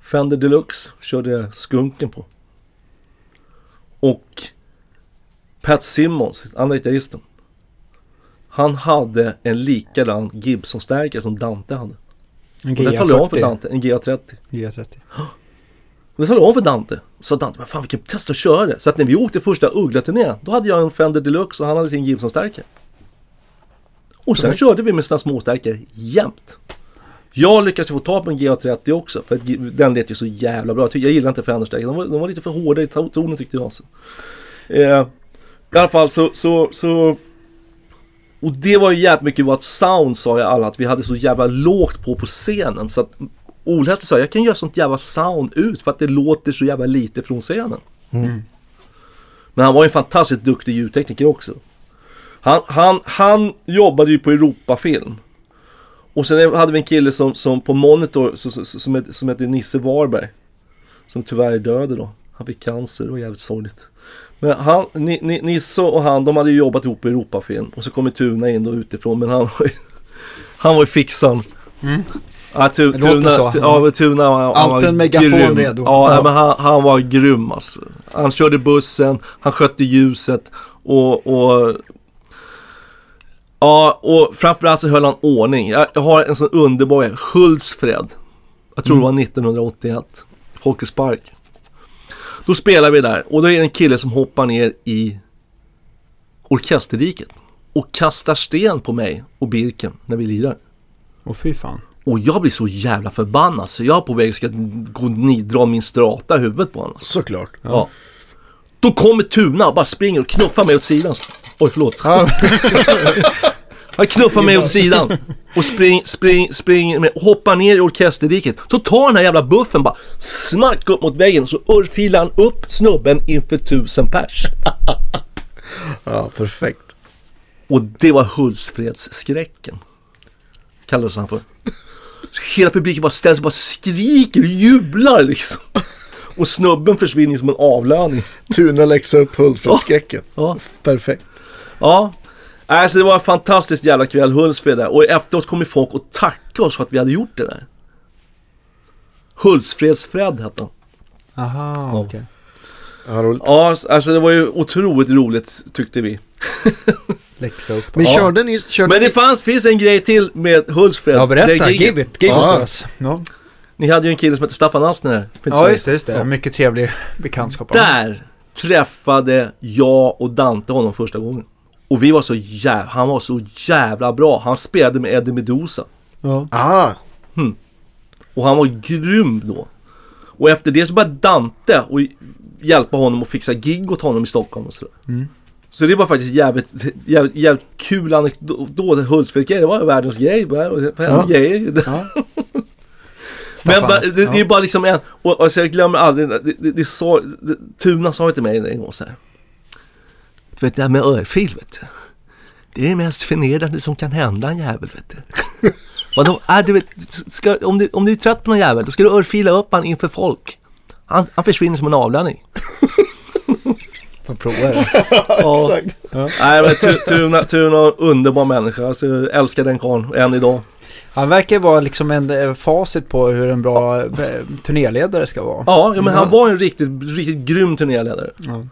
Fender Deluxe körde jag skunken på. Och Pat Simmons, andra gitarristen. Han hade en likadan Gibson-stärkare som Dante hade. En Och det talade jag om för GA40. Dante, en GA30. GA30. Det talade jag om för Dante. Så Dante, men fan vi kan testa att köra det. Så att när vi åkte första Uggla-turnén, då hade jag en Fender Deluxe och han hade sin Gibson-stärkare. Och sen Okej. körde vi med sina småstärkare jämt. Jag lyckades få tag på en GA30 också, för den lät ju så jävla bra. Jag, gillar inte Fender-stärkare, de, de var lite för hårda i to- tonen tyckte jag. Alltså. Eh, I alla fall så, så, så... Och det var ju jävligt mycket vårt sound sa jag alla, att vi hade så jävla lågt på på scenen. Så att Olhästen sa, jag kan göra sånt jävla sound ut för att det låter så jävla lite från scenen. Men han var ju en fantastiskt duktig ljudtekniker också. Han, han, han jobbade ju på Europafilm. Och sen hade vi en kille som, som på Monitor som, som, som, hette- Nisse Warberg. Som tyvärr är död då. Han fick cancer, det var jävligt sorgligt. Men han, Ni, Ni, Nisse och han, de hade ju jobbat ihop på Europafilm. Och så kommer Tuna in då utifrån, men han var ju, han var ju fixan. Ja, tu, Mm. Tuna, så. ja, Tuna han, han Allt var en megafon grym. redo. Ja, Ja. men han, han var grym alltså. Han körde bussen, han skötte ljuset och, och Ja, och framförallt så höll han ordning. Jag, jag har en sån underbar Hultsfred. Jag tror det var 1981. Folkets Park. Då spelar vi där och då är det en kille som hoppar ner i orkesterdiket. Och kastar sten på mig och Birken när vi lirar. Och fy fan. Och jag blir så jävla förbannad så jag är på väg ska gå och ni- dra min strata i huvudet på honom. Såklart. Ja. Då kommer Tuna och bara springer och knuffar mig åt sidan. Oj, förlåt. Han knuffar mig åt sidan och spring, spring, springer med, och hoppar ner i orkesterdiket. Så tar den här jävla buffen bara smack upp mot väggen och så örfilar han upp snubben inför tusen pers. Ja, perfekt. Och det var Hultsfredsskräcken. Kallades han för. Hela publiken bara ställer sig och bara skriker och jublar liksom. Och snubben försvinner som en avlöning. Tuna läxar upp Hultsfredsskräcken. Ja. Perfekt. Ja. Alltså det var en fantastisk jävla kväll, Hultsfred där. Och efteråt kom ju folk och tacka oss för att vi hade gjort det där. Hultsfredsfred hette han. Aha, okej. Ja, roligt. Ja, alltså det var ju otroligt roligt tyckte vi. Läxa upp. Men Ja. körde ni... Körde Men det ni... fanns, finns en grej till med Hultsfred. Ja, berätta. Det. Give it. Give Ja. it us. Ja, Ni hade ju en kille som hette Staffan så ja just det. Just det. Ja. Mycket trevlig bekantskap. Där träffade jag och Dante honom första gången. Och vi var så jävla, han var så jävla bra. Han spelade med Eddie Meduza. Ja. Ah, Och han var grym då. Och efter det så började Dante och hjälpa honom att fixa gig åt honom i Stockholm och sådär. Mm. Så det var faktiskt jävligt, jävligt, jävligt kul anekdot. Hultsfredsgrejen, det var världens grej. Ja. ja. grejer. Ja. Men bara, det, det är bara liksom en, och, och så jag glömmer aldrig, det, det, det sa, Tuna sa till mig en gång så här. Du vet det här med örfil vet du. Det är det mest förnedrande som kan hända en jävel vet du. Vadå? Äh, du vet, ska, om, du, om du är trött på någon jävel då ska du örfila upp han inför folk. Han, han försvinner som en avlöning. Prova det. Ja. Exakt. Nej men Tu- Tuna, Tuna underbar människa. Alltså, jag älskar den karln än idag. Han verkar vara liksom en eh, facit på hur en bra eh, turnéledare ska vara. Ja, ja men han Ja. var en riktigt, riktigt grym turnéledare. Ja.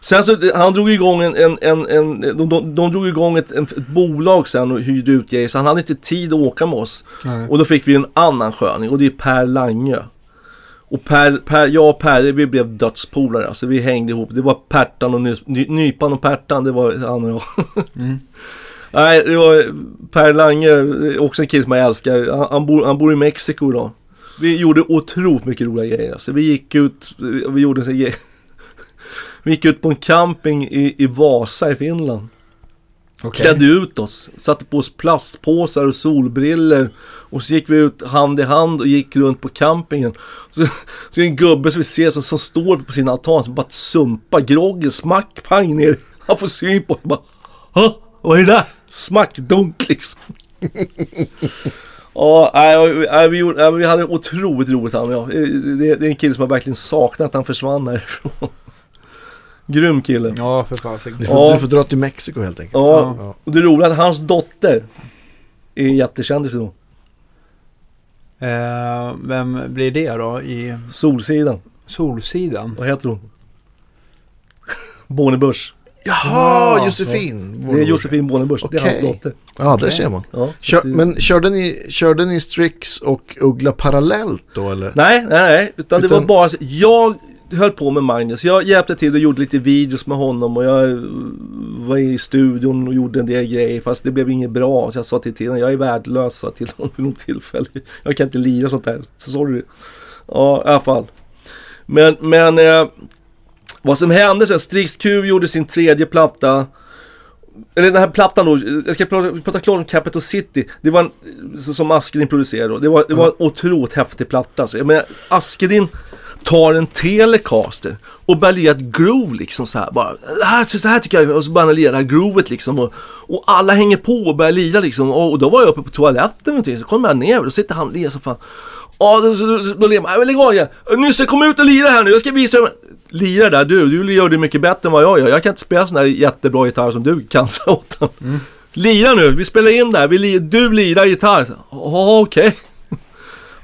Sen så, han drog igång en, en, en, en de, de, de drog igång ett, en, ett bolag sen och hyrde ut grejer så han hade inte tid att åka med oss. Nej. Och då fick vi en annan sköning och det är Per Lange. Och Per, per, jag och Per, vi blev dödspolare. Alltså vi hängde ihop. Det var Pertan och Ny, Ny, Nypan och Pertan, det var han och jag. Mm. Nej, det var Per Lange, också en kille som jag älskar. Han, han, bor, han bor i Mexiko idag. Vi gjorde otroligt mycket roliga grejer. Alltså, vi gick ut, vi gjorde grejer. Vi gick ut på en camping i, i Vasa i Finland. Okay. Klädde ut oss, satte på oss plastpåsar och solbriller och så gick vi ut hand i hand och gick runt på campingen. Så, så är det en gubbe som vi ser som, som står på sin altan som bara sumpar groggen, smack, pang ner. Han får syn på oss bara "Hå? Vad är det där? Smack, dunk liksom. Ja, nej, vi, vi hade otroligt roligt han och jag. Det, det är en kille som jag verkligen saknar att han försvann härifrån. Grym kille. Ja, för fasiken. Du får, Ja. du får dra till Mexiko helt enkelt. Ja, Ja. och det roliga är att hans dotter är jättekändis idag. Eh, vem blir det då i Solsidan. Solsidan? Vad heter hon? Bornebusch. Jaha, Ja. Josefin. Det är Josefin Bornebusch. Det är hans Okej. dotter. Ja, där Okej. ser man. Ja, så Kör, att det- men körde ni, körde ni Strix och Uggla parallellt då eller? Nej, nej, nej. Utan, det Utan- var bara så, Jag höll på med Magnus. Jag hjälpte till och gjorde lite videos med honom och jag var i studion och gjorde en del grejer. Fast det blev inget bra. Så jag sa till Tina, jag är värdelös sa till honom vid något tillfälle. Jag kan inte lira sånt där. Så sorry. Ja, i alla fall. Men, men eh, vad som hände sen, Strix Q gjorde sin tredje platta. Eller den här plattan då, jag ska prata, prata klart om Capital City. Det var en, som Askerin producerade då. Det var, det var en otroligt häftig platta. Alltså. Jag menar, Askerin tar en Telecaster och börjar lira ett groove liksom så här bara. Det här, så här tycker jag, och så börjar han lira det här groovet liksom. Och, och alla hänger på och börjar lira liksom. Och, och då var jag uppe på toaletten och någonting, så kommer jag ner och då sitter han och lirar som fan. Ja, då, då, då, då ler man. "Nej, men Lägg av igen. Nysse, kom ut och lira här nu. Jag ska visa dig. Lira där du. Du gör det mycket bättre än vad jag gör. Jag kan inte spela sån där jättebra gitarr som du kan, sa åt honom. Lira nu. Vi spelar in där. Vi du lirar gitarr. Ja, okej.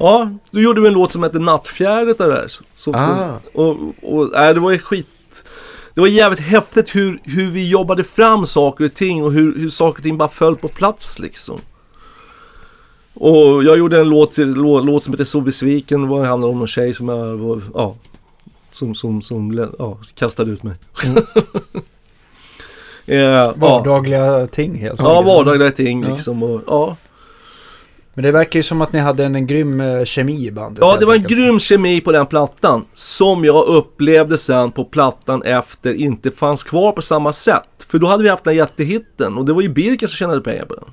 Ja, då gjorde vi en låt som hette Nattfjärdet där. Så, så, Ah. och, och, nej, det var ju skit. Det var jävligt häftigt hur, hur vi jobbade fram saker och ting och hur, hur saker och ting bara föll på plats liksom. Och jag gjorde en låt, lå, låt som heter Så besviken. Det handlade om någon tjej som jag var, ja, som, som, som ja, kastade ut mig. Eh, ja, Vardagliga ting helt ja, enkelt. vardagliga ting Ja. liksom. Och, ja. Men det verkar ju som att ni hade en, en grym eh, kemi i bandet. Ja, det var en grym kemi på den plattan. Som jag upplevde sen på plattan efter inte fanns kvar på samma sätt. För då hade vi haft den här jättehitten och det var ju Birka som tjänade pengar på den.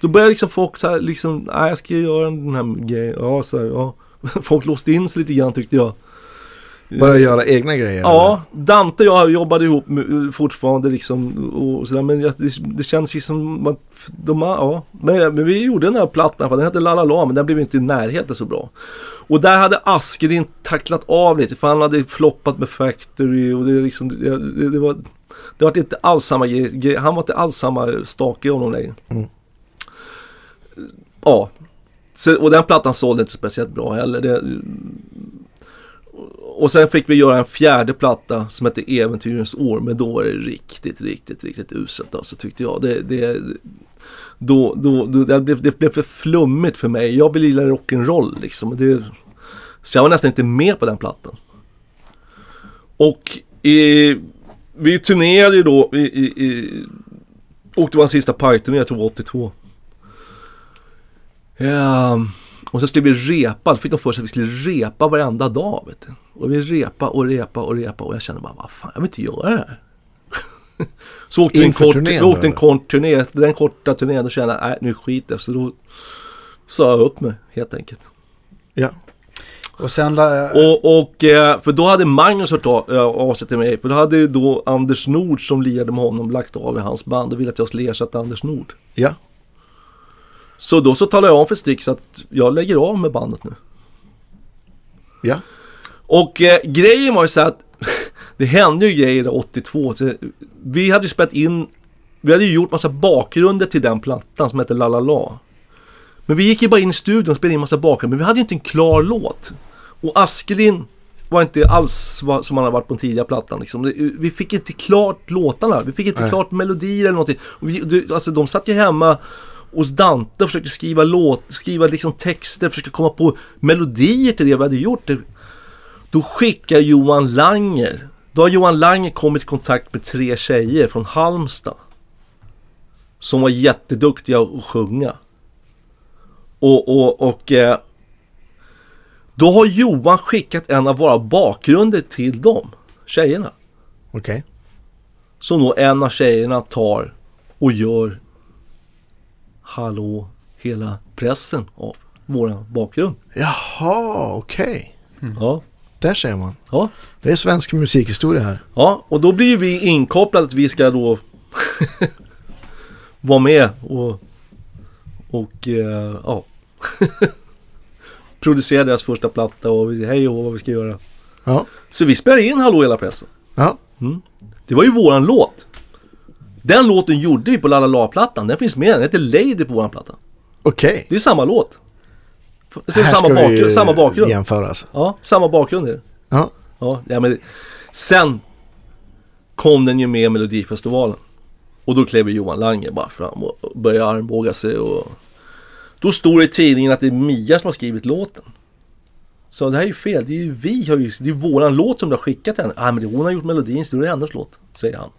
Då började liksom folk så här, liksom, nej jag ska göra den här grejen. Ja, så här, ja. Folk låste in sig lite grann tyckte jag. Bara göra egna grejer? Ja, Dante och jag jobbade ihop fortfarande liksom och sådär men det, känns ju som att de, ja, men, men vi gjorde den här plattan den hette La La La men den blev inte i närheten så bra. Och där hade Askerin tacklat av lite för han hade floppat med Factory och det liksom, det, det, var det var inte alls samma grej- han var inte alls samma stake i honom längre. Mm. Ja. Så, och den plattan sålde inte speciellt bra heller. Det, och sen fick vi göra en fjärde platta som hette Äventyrens år. Men då var det riktigt, riktigt, riktigt uselt alltså tyckte jag. Det, det, då, då, då, det, blev, det blev för flummigt för mig. Jag vill gilla rock'n'roll liksom. Det, så jag var nästan inte med på den plattan. Och i, vi turnerade ju då i, i, i åkte vår sista parkturné, jag tror det var 82. Ja, och så skulle vi repa, då fick de för sig att vi skulle repa varenda dag. Vet du. Och vi repa och repa och repa och jag kände bara, vad fan, jag vill inte göra det här. så åkte vi en Inför kort, turnén då, åkte en kort turné, den korta turnén då kände jag, nej nu skiter jag. Så då sa jag upp mig helt enkelt. Ja. Och sen... la- Och, och eh, för då hade Magnus hört av, eh, av sig till mig. För då hade då Anders Nord som lirade med honom lagt av i hans band och ville att jag skulle ersätta Anders Nord. Ja. Så då så talade jag om för Stix att jag lägger av med bandet nu. Ja. Och eh, grejen var ju så att det hände ju grejer där 82. Så vi hade ju spelat in, vi hade ju gjort massa bakgrunder till den plattan som heter La La La. Men vi gick ju bara in i studion och spelade in massa bakgrunder, men vi hade ju inte en klar låt. Och Askelin var inte alls vad, som han har varit på den tidigare plattan. Liksom. Vi fick inte klart låtarna, vi fick inte Nej. klart melodier eller någonting. Och vi, alltså, de satt ju hemma hos Dante och försökte skriva låt, skriva liksom texter, försöka komma på melodier till det vi hade gjort. Då skickar Johan Langer, då har Johan Langer kommit i kontakt med tre tjejer från Halmstad. Som var jätteduktiga att sjunga. Och, och, och eh, då har Johan skickat en av våra bakgrunder till dem, tjejerna. Okej. Som då en av tjejerna tar och gör Hallå hela pressen av våran bakgrund. Jaha, okej. Ja, Där ser man. ja. Det är svensk musikhistoria här. Ja, och då blir vi inkopplade att vi ska då vara med och, och eh, ja, producera deras första platta och hej och vad vi ska göra. Ja. Så vi spelade in Hallå hela pressen. Ja. Det var ju våran låt. Den låten gjorde vi på La La La-plattan. Den finns med. Den heter Lady på våran platta. Okej. Det är samma låt. Är Här samma ska bakgrund. vi Samma bakgrund. jämföras. Ja, samma bakgrund är det. Ja. Ja, ja men sen kom den ju med i Melodifestivalen. Och då klev Johan Langer bara fram och började armbåga sig och då stod det i tidningen att det är Mia som har skrivit låten. Så det här är ju fel, det är ju vi har ju, det är våran låt som du har skickat till henne. Ah, men hon har gjort melodin så det är hennes låt, säger han.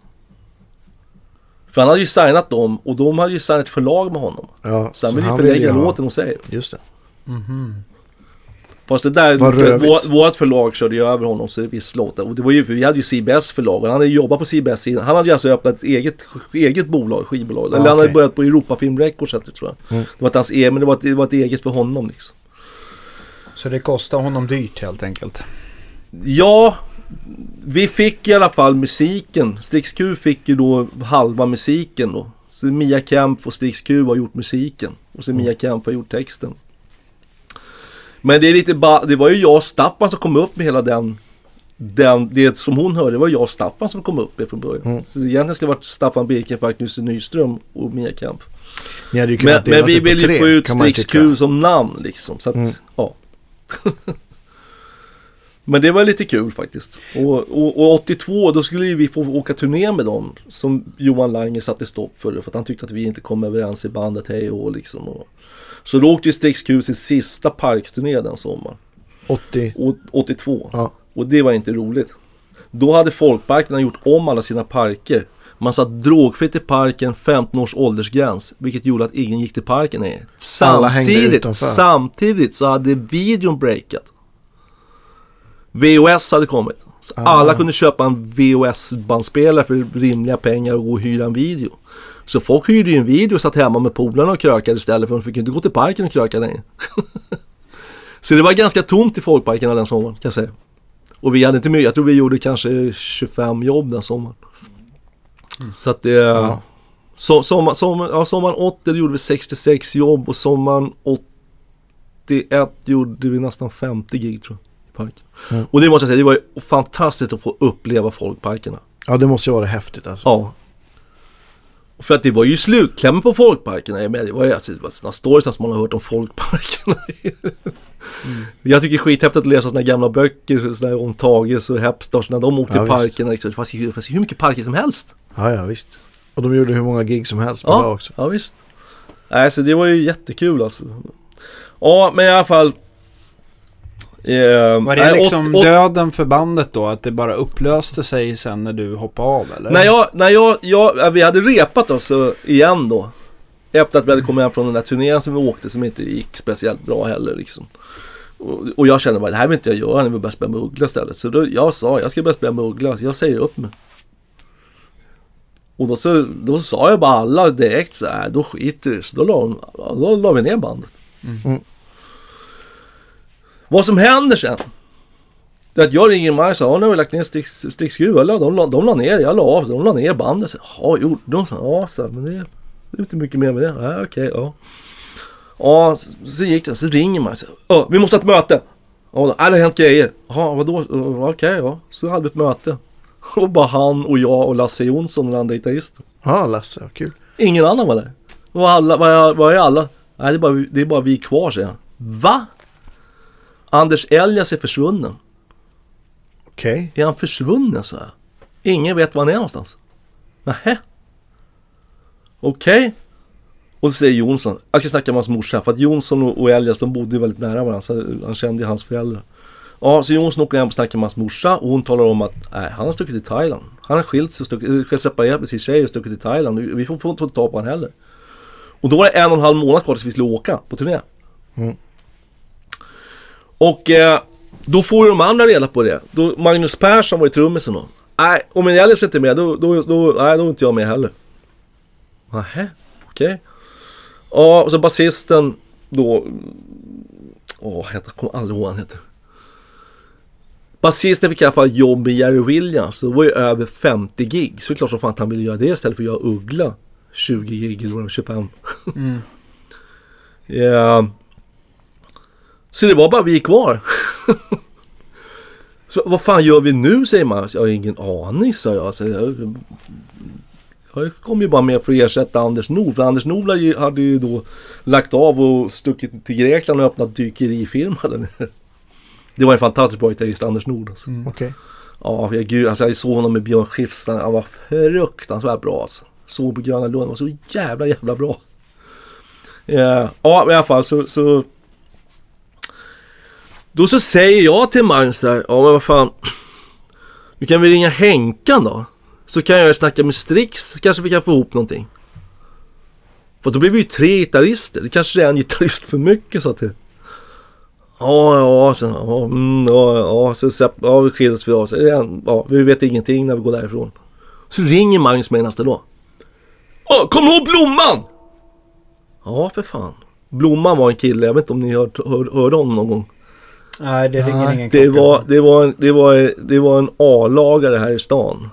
För han hade ju signat dem och de hade ju signat ett förlag med honom. ja. Så han ville ju förlägga låten hos sig. Just det. Fast det där, vår, vårt förlag körde ju över honom så det viss låtar. Och det var ju, vi hade ju CBS förlag och han hade jobbat på CBS innan. Han hade ju alltså öppnat ett eget, eget bolag, skivbolag. Eller han hade börjat på Europafilm Records tror jag. Mm. Det var inte hans eget, men det var, ett, det var ett eget för honom liksom. Så det kostar honom dyrt helt enkelt. Ja, vi fick i alla fall musiken. Strix Q fick ju då halva musiken då. Så Mia Kemp och Strix Q har gjort musiken. Och så Mia Kemp har gjort texten. Men det är lite ba- det var ju jag och Staffan som kom upp med hela den, den det som hon hörde, det var jag och Staffan som kom upp med från början. Mm. Så det egentligen skulle varit Staffan Birkenfalk, Nisse Nyström och Mia Kemp. Men, men vi det vill ju få ut Strix. Q som namn liksom. Så att, Mm. ja. Men det var lite kul faktiskt. Och, och, och 82 då skulle vi få åka turné med dem. Som Johan Lange satte stopp för. För att han tyckte att vi inte kom överens i bandet hej och liksom. Och, så då åkte ju Strix Q sin sista parkturné den sommaren. 80. Och- 82. Ja. Och det var inte roligt. Då hade folkparkerna gjort om alla sina parker. Man satt drogfritt i parken, 15 års åldersgräns. Vilket gjorde att ingen gick till parken Samtidigt, samtidigt så hade videon breakat. VHS hade kommit. Ah. Alla kunde köpa en VHS-bandspelare för rimliga pengar och gå och hyra en video. Så folk hyrde ju en video och satt hemma med polarna och krökade istället för de fick inte gå till parken och kröka längre. Så det var ganska tomt i folkparkerna den sommaren kan jag säga. Och vi hade inte mycket, jag tror vi gjorde kanske 25 jobb den sommaren. Så att det... Ja. Så, sommar, sommar, ja, sommaren 80 gjorde vi 66 jobb och sommaren 81 gjorde vi nästan 50 gig tror jag. I parken. Mm. Och det måste jag säga, det var ju fantastiskt att få uppleva folkparkerna. Ja, det måste ju vara häftigt alltså. Ja. För att det var ju slutklämmen på folkparkerna. Jag menar, Det var ju alltså, det sådana stories som man har hört om folkparkerna. Jag tycker det är skithäftigt att läsa sådana gamla böcker här om Tages och Hepstars när de åkte Ja, i parkerna. Liksom. Det, fanns ju, det hur mycket parker som helst. Ja, ja visst. Och de gjorde hur många gig som helst dag Ja, också. ja visst. Nej, så det var ju jättekul alltså. Ja, men i alla fall. Eh, Var det liksom åt- åt- döden för bandet då? Att det bara upplöste sig sen när du hoppade av eller? När jag, när jag, jag, ja, vi hade repat alltså igen då. Efter att vi hade kommit hem från den där turnén som vi åkte som inte gick speciellt bra heller liksom. Och, och jag kände bara, det här vill inte jag göra när vi börjar spela med Uggla istället. Så då, jag sa, jag ska börja spela med Uggla, jag säger upp mig. Och då, så, då sa jag bara alla direkt så här, då skiter vi Så då la, då la vi ner bandet. Mm. Vad som händer sen. Det är att jag ringer Maj och sa, nu har vi lagt ner Strix Eller de, la- de la ner, jag la av, de la ner bandet. Så, Ja, gjorde de? Så, Ja, så, men det, det är inte mycket mer med det. Ja, okej, ja. Ja, så, så gick det. Så ringer och säger, "Ja, vi måste ha ett möte. Ja, då, "Ja, det har hänt grejer. Ja, vadå? Okej, ja. Så hade vi ett möte. Och bara han och jag och Lasse Jonsson, den andra gitarristen. Ja, Lasse, vad kul. Ingen annan var där. Var, alla, var, är, alla? Nej, det är, bara, vi- det är bara vi kvar, säger han. Va? Anders Elias är försvunnen. Okej. Är han försvunnen, så här? Ingen vet var han är någonstans. Nähä? Okej. Och så säger Jonsson, jag ska snacka med hans morsa, för att Jonsson och Elias de bodde ju väldigt nära varandra, så han kände ju hans föräldrar. Ja, så Jonsson åker hem och snackar med hans morsa och hon talar om att nej, han har stuckit till Thailand. Han har skilt sig och stuckit, ska separera med sin tjej och stuckit till Thailand. Vi får, får inte ta på honom heller. Och då var det en och en halv månad kvar tills vi skulle åka på turné. Mm. Och eh, då får ju de andra reda på det. Då, Magnus Persson var ju trummisen då. Nej, om en Elias inte är med, då, då, då, nej, då är inte jag med heller. Nähä, okej. Ja, och så basisten då... Åh, jag kommer aldrig ihåg vad han heter. Basisten fick i alla fall jobb med Jerry Williams. Det var ju över 50 gig. Så det är klart som fan att han ville göra det istället för att göra Uggla. 20 gig eller vad det var, 25. Mm. Ja. Så det var bara vi kvar. Så vad fan gör vi nu säger man. Jag har ingen aning sa jag. Så jag, jag kom ju bara med för att ersätta Anders Nord. För Anders Nord hade ju- då lagt av och stuckit till Grekland och öppnat dykerifirma där nere. Det var en fantastiskt bra gitarrist, Anders Nord. Alltså. Okej. Ja, jag, gud, alltså jag såg honom med Björn Skifs. Han var fruktansvärt bra alltså. Såg på Gröna Lund, han var så jävla jävla bra. Ja, ja i alla fall så, så... Då så säger jag till Magnus där, ja men vad fan. Nu kan väl ringa Henkan då? Så kan jag snacka med Strix, så kanske vi kan få ihop någonting. För då blir vi ju tre gitarrister, det kanske är en gitarrist för mycket så att det... Ja, ja, sen, ja, mm, ja, ja, så, så ja, vi skiljs vi av. Ja, vi vet ingenting när vi går därifrån. Så ringer Magnus mig nästa dag. Ja, kom du ihåg Blomman? Ja, för fan. Blomman var en kille, jag vet inte om ni hört, hör, hörde honom någon gång. Nej, det ringer Nej, ingen Det klocka. var, det var, en, det var, det var en A-lagare här i stan.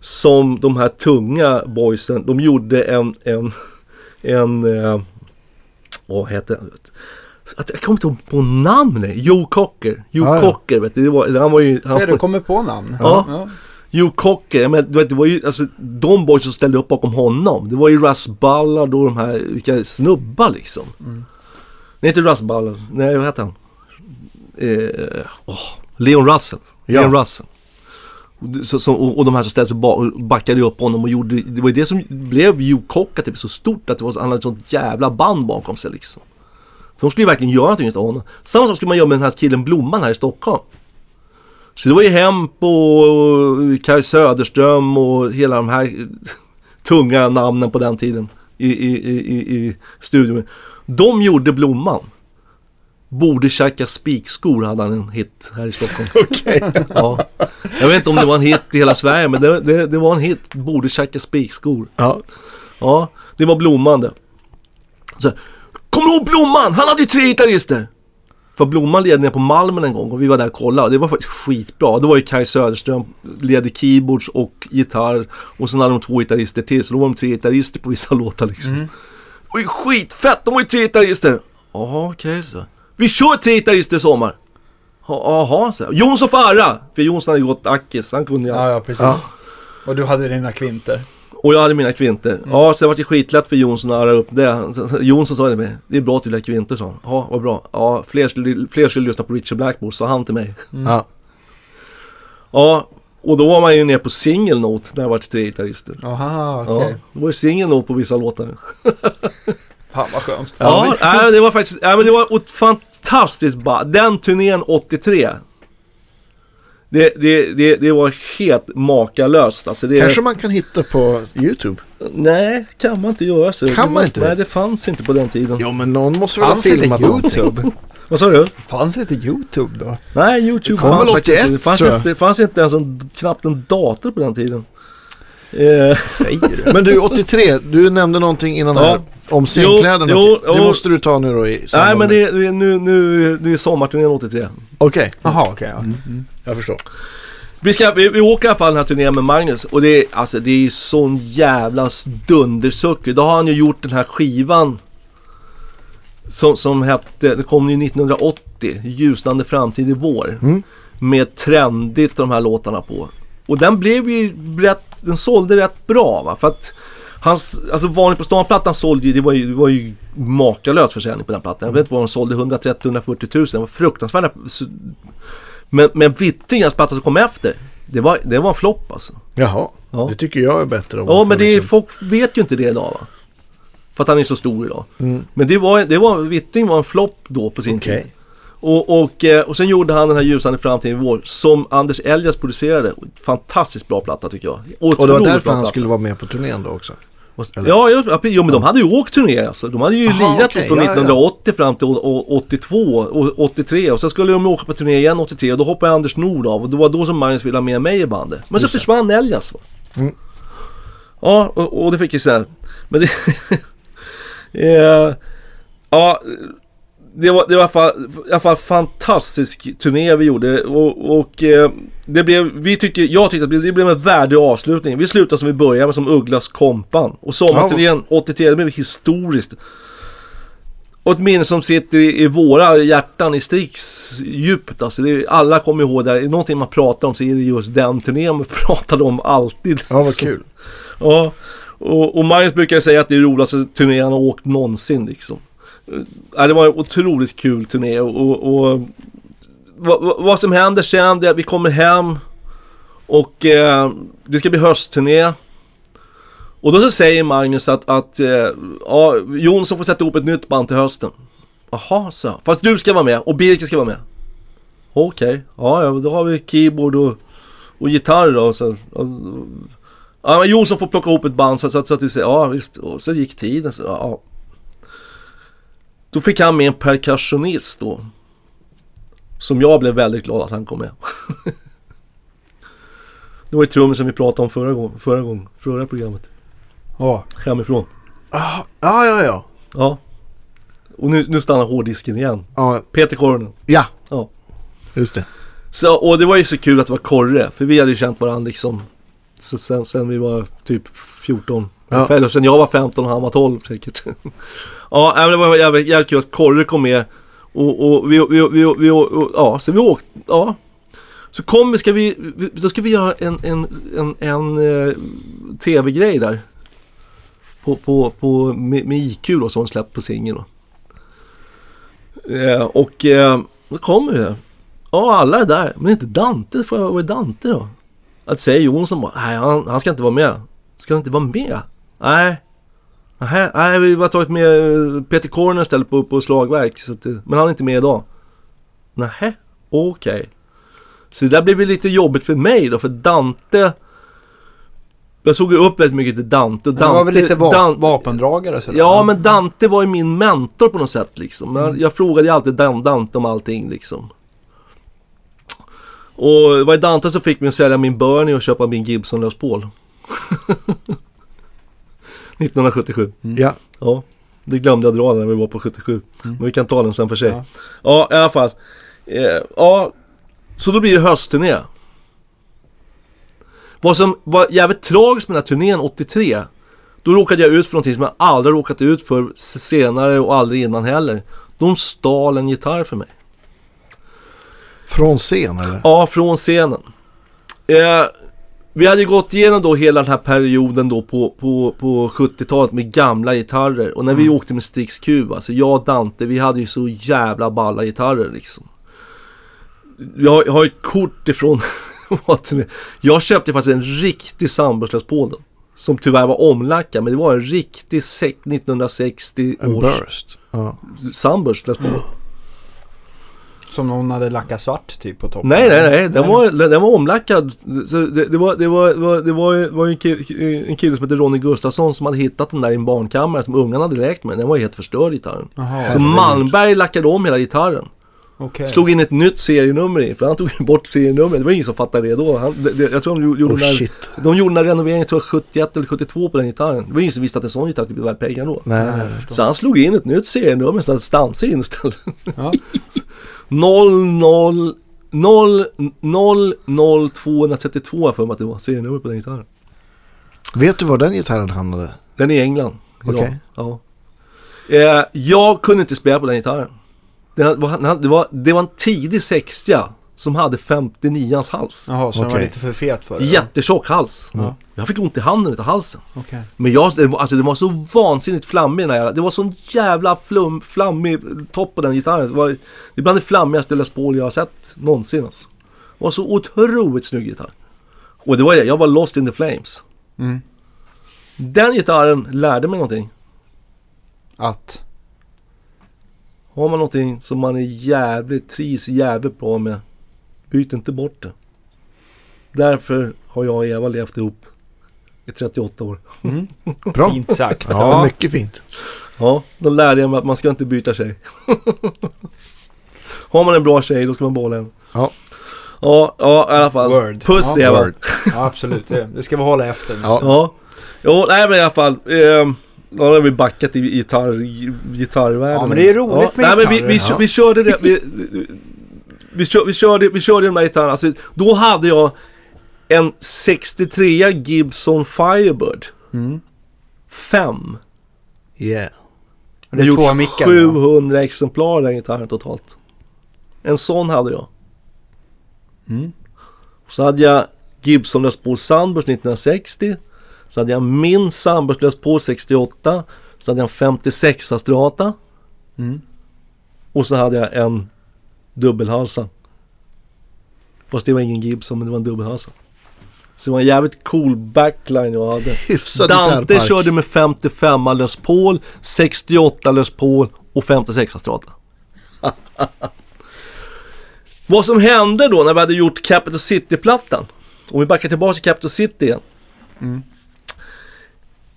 Som de här tunga boysen, de gjorde en, en, en, eh, vad det? Att, jag kommer inte ihåg på namnet. Joe Cocker. Joe Ja, ja. Cocker, vet du. Det var, han var ju... Han Ser du, kommer på namn. Ja. Joe Cocker, menar, du vet, det var ju alltså de boys som ställde upp bakom honom. Det var ju Russ Ballard och de här, vilka snubbar liksom. Nej, inte Russ Ballard. Nej, vad heter han? Eh, åh, Leon Russell. Ja. Leon Russell. Så, så, och, och de här som ställde sig ba- och backade upp honom och gjorde, det var ju det som blev Joe Cocker typ så stort att det var, han hade ett sånt jävla band bakom sig liksom. För de skulle ju verkligen göra någonting utav honom. Samma sak skulle man göra med den här killen Blomman här i Stockholm. Så det var ju Hemp och Kaj Söderström och hela de här tunga namnen på den tiden i, i, i, i, i studion. De gjorde Blomman. Borde käka spikskor hade han en hit här i Stockholm. Okej. Ja. Jag vet inte om det var en hit i hela Sverige men det, det, det var en hit. Borde käka spikskor. Ja. Ja, det var Blomman det. Så, Kommer du ihåg Blomman? Han hade ju tre gitarrister! För Blomman led ner på Malmen en gång och vi var där och kollade det var faktiskt skitbra. Det var ju Kai Söderström, led keyboards och gitarr och sen hade de två gitarrister till så då var de tre gitarrister på vissa låtar liksom. Det var ju skitfett! De var ju tre gitarrister! Jaha, okej så. Vi kör tre gitarrister i sommar! Ja, Jaha, så. Jonsson Farra! För Jonsson hade ju gått Ackis, han kunde ju Ja, ja, precis. Ja. Och du hade dina kvinter. och jag hade mina kvinter. Ja, så det var det skitlätt för Jonsson att öra upp det. Jonsson sa det med. Det är bra att du gillar kvinter, sa han. Ja, vad bra. Ja, fler skulle, fler skulle lyssna på Richard Blackmore, sa han till mig. Ja. Ja, och då var man ju ner på single note när det var tre gitarrister. Jaha, okej. Ja, då var det single note på vissa låtar. Fan vad skönt. Ja, nej, det var faktiskt, ja, men det var ett fantastiskt band. Den turnén 83. Det, det, det, det var helt makalöst. Alltså det, Kanske man kan hitta på YouTube. Nej, kan man inte göra så. Kan man inte? Nej, det fanns inte på den tiden. Ja, men någon måste väl ha filmat. YouTube? Vad sa du? Fanns inte YouTube då? Nej, YouTube Det kom fanns väl faktiskt 81, inte. Det fanns inte, det fanns inte ens en, knappt en dator på den tiden. Eh, Säger du? Men du, 83, du nämnde någonting innan Ja. här om scenkläderna. Jo, det jo. måste du ta nu då i nej, men det, det, nu, nu, det är sommarturnén 83. Okej, Jaha, okej. ja. jag förstår. Vi, ska, vi, vi åker i alla fall den här turnén med Magnus och det är, alltså, det är sån jävla dundersucke. Då har han ju gjort den här skivan som, som hette, det kom ju 1980, Ljusnande framtid i vår. Mm. Med trendigt de här låtarna på. Och den blev ju rätt, den sålde rätt bra va. För att hans, alltså vanligt på stan-plattan sålde ju, det var ju, det var ju makalös försäljning på den plattan. Jag vet inte vad de sålde, 130-140 000. Det var fruktansvärda. Men, men Wittingars platta som kom efter, det var, det var en flopp alltså. Jaha, Ja. det tycker jag är bättre. om Ja, men det liksom- folk vet ju inte det idag va. För att han är så stor idag. Mm. Men det var, det var, Witting var en flopp då på sin Okej. tid. Och, och, eh, och sen gjorde han den här Ljusande framtiden i vår som Anders Elias producerade. Fantastiskt bra platta tycker jag. Och det var därför han skulle vara med på turnén då också. eller? Ja, ja, ja, jo, men de hade ju åkt turné alltså. De hade ju Aha, lirat okej, från ja, ja. 1980 fram till å- å- 82 och 83 och sen skulle de åka på turné igen 83 och då hoppade Anders Nord av och det var då som Magnus ville ha med mig i bandet. Men så Just det. försvann Elias. Va? Mm. Ja, och, och det fick ju sen. Men det... eh, ja, det var, det var i alla fall, i alla fall fantastisk turné vi gjorde och, och eh, det blev, vi tyckte, jag tyckte att det blev en värdig avslutning. Vi slutade som vi började med som Ugglas kompan. Och sommarturnén 83, det blev historiskt. Och ett minne som sitter i, i våra hjärtan i Strix djupet. Alltså det, alla kommer ihåg det. Är det någonting man pratar om så är det just den turnén man pratade om alltid. Ja, vad kul. Ja, och, och Magnus brukar säga att det är roligaste turnén han har åkt någonsin liksom. Ja, det var en otroligt kul turné och, och, och vad, vad- som händer sen det är att vi kommer hem och eh, det ska bli höstturné. Och då så säger Magnus att, att eh, ja, Jonsson får sätta ihop ett nytt band till hösten. Jaha, så. Fast du ska vara med och Birke ska vara med. Okej, ja, ja då har vi keyboard och, och gitarr då. Så, och, Ja, men Jonsson får plocka ihop ett band så, så, så att vi säger ja visst. Och så gick tiden så ja. Då fick han med en percussionist då. Som jag blev väldigt glad att han kom med. det var ju trummisen vi pratade om förra gången, förra gången, förra programmet. Ja. Hemifrån. Ah, ja, ja, ja. Ja. Och nu, nu stannar hårddisken igen. Ja, Peter Kornen. ja. Ja. just det. Så, och det var ju så kul att det var Korre. För vi hade ju känt varandra liksom sen, sen vi var typ 14. Ja. Eller sen jag var 15 och han var 12 säkert. ja, det var jävligt, jävligt kul att Korre kom med. Och, och vi, vi, vi, vi, och, ja, så vi åkte, ja. Så kom vi, ska vi, då ska vi göra en, en, en, en eh, tv-grej där. På, på, på, med, med IQ då som hon släppt på singel. Eh, och eh, då kommer vi. Ja, alla är där. Men inte Dante. Får jag, vad är Dante då? Att säger Jonsson bara, nej han, han ska inte vara med. Ska han inte vara med? Nej. Nej, nej vi har tagit med eh, Peter Corner istället på, på slagverk. Så att, eh, men han är inte med idag. Nej, okej. Så det där blev ju lite jobbigt för mig då, för Dante... Jag såg ju upp väldigt mycket till Dante. Och Det var väl lite va- Dan- vapendragare sådär? Ja, men Dante var ju min mentor på något sätt liksom. Jag, jag frågade ju alltid Dan- Dante om allting liksom. Och det var ju Dante som fick mig att sälja min Bernie och köpa min Gibson Les Paul. 1977. Ja. Ja, det glömde jag dra när vi var på 77. Men vi kan ta den sen för sig. Ja. Ja, i alla fall. Eh, ja, så då blir det höstturné. Vad som var jävligt tragiskt med den här turnén 83. Då råkade jag ut för någonting som jag aldrig råkat ut för senare och aldrig innan heller. De stal en gitarr för mig. Från scen eller? Ja, från scenen. Eh, vi hade gått igenom då hela den här perioden då på, på, på 70-talet med gamla gitarrer. Och när vi åkte med Strix Cube, alltså jag och Dante, vi hade ju så jävla balla gitarrer liksom. Jag, har- jag har ett kort ifrån Jag köpte faktiskt en riktig Sunburst på den. Som tyvärr var omlackad, men det var en riktig sek- 1960 En års burst. Ja. Sunburst Les Paul. Som någon hade lackat svart typ på toppen? Nej, nej, nej. Den var, den var omlackad. Så det, det, var, det, var, det var, det var, det var en, kille, en kille som hette Ronny Gustafsson som hade hittat den där i en barnkammare som ungarna hade lekt med. Den var helt förstörd gitarren. Jaha, Så Malmberg lackade om hela gitarren. okej. Slog in ett nytt serienummer i, för han tog bort serienumret. Det var ingen som fattade det då. Han, det, det, jag tror de gjorde, Oh shit. de gjorde den där renoveringen, tror jag 71 eller 72 på den gitarren. Det var ingen som visste att en sån gitarr skulle bli värd pengar då. Nej. Så han slog in ett nytt serienummer så att stansa in istället. Ja. 0, 0, 0, 0, 0, 232 har jag för mig att det var serienummer på den gitarren. Vet du var den gitarren hamnade? Den är i England. Okej. Ja. Eh, jag kunde inte spela på den gitarren. Den var, det, var, det var en tidig 60 som hade 59ans hals. Jaha, så den var Okej. lite för fet för det? Jättetjock hals. Ja. Jag fick ont i handen utav halsen. Okej. Men jag, det var, alltså det var så vansinnigt flammig den här jävla- Det var sån jävla flum, flammig topp på den gitarren. Det var det är bland det flammigaste Les Paul jag har sett någonsin alltså. Det var så otroligt snygg gitarr. Och det var jag, jag var lost in the flames. Mm. Den gitarren lärde mig någonting. Att? Har man någonting som man är jävligt, trivs jävligt bra med. Byt inte bort det. Därför har jag och Eva levt ihop i 38 år. Mm. Bra. Fint sagt. Ja, mycket fint. Ja, då lärde jag mig att man ska inte byta tjej. Har man en bra tjej då ska man behålla henne. Ja. Ja, ja i alla fall. Word. Puss Ja, Eva. word. Ja, absolut. Det, det ska vi hålla efter. nu. Ja. Ja. Jo, nej men i alla fall. Eh, då har vi backat i gitarr, gitarrvärlden. Ja, men det är roligt med nej, men vi, gitarrer. vi, Ja. vi körde det. Vi, vi, kör, vi, körde, vi körde de där gitarrerna. Alltså, då hade jag en 63 Gibson Firebird. Mm. 5. Yeah. Och det är har två gjort mickar. 700 exemplar av den gitarren totalt. En sån hade jag. Mm. Så hade jag Gibson Les Paul Sunburst 1960. Så hade jag min Sunburst Les Paul 68. Så hade jag en 56 Strata. Mm. Och så hade jag en dubbelhalsad. Fast det var ingen Gibson men det var en dubbelhalsad. Så det var en jävligt cool backline jag hade. Hyfsad Dante körde med 55 Les Paul, 68 Les Paul och 56 Strata. Vad som hände då när vi hade gjort Capital City-plattan. Om vi backar tillbaka till Capital City igen. Mm.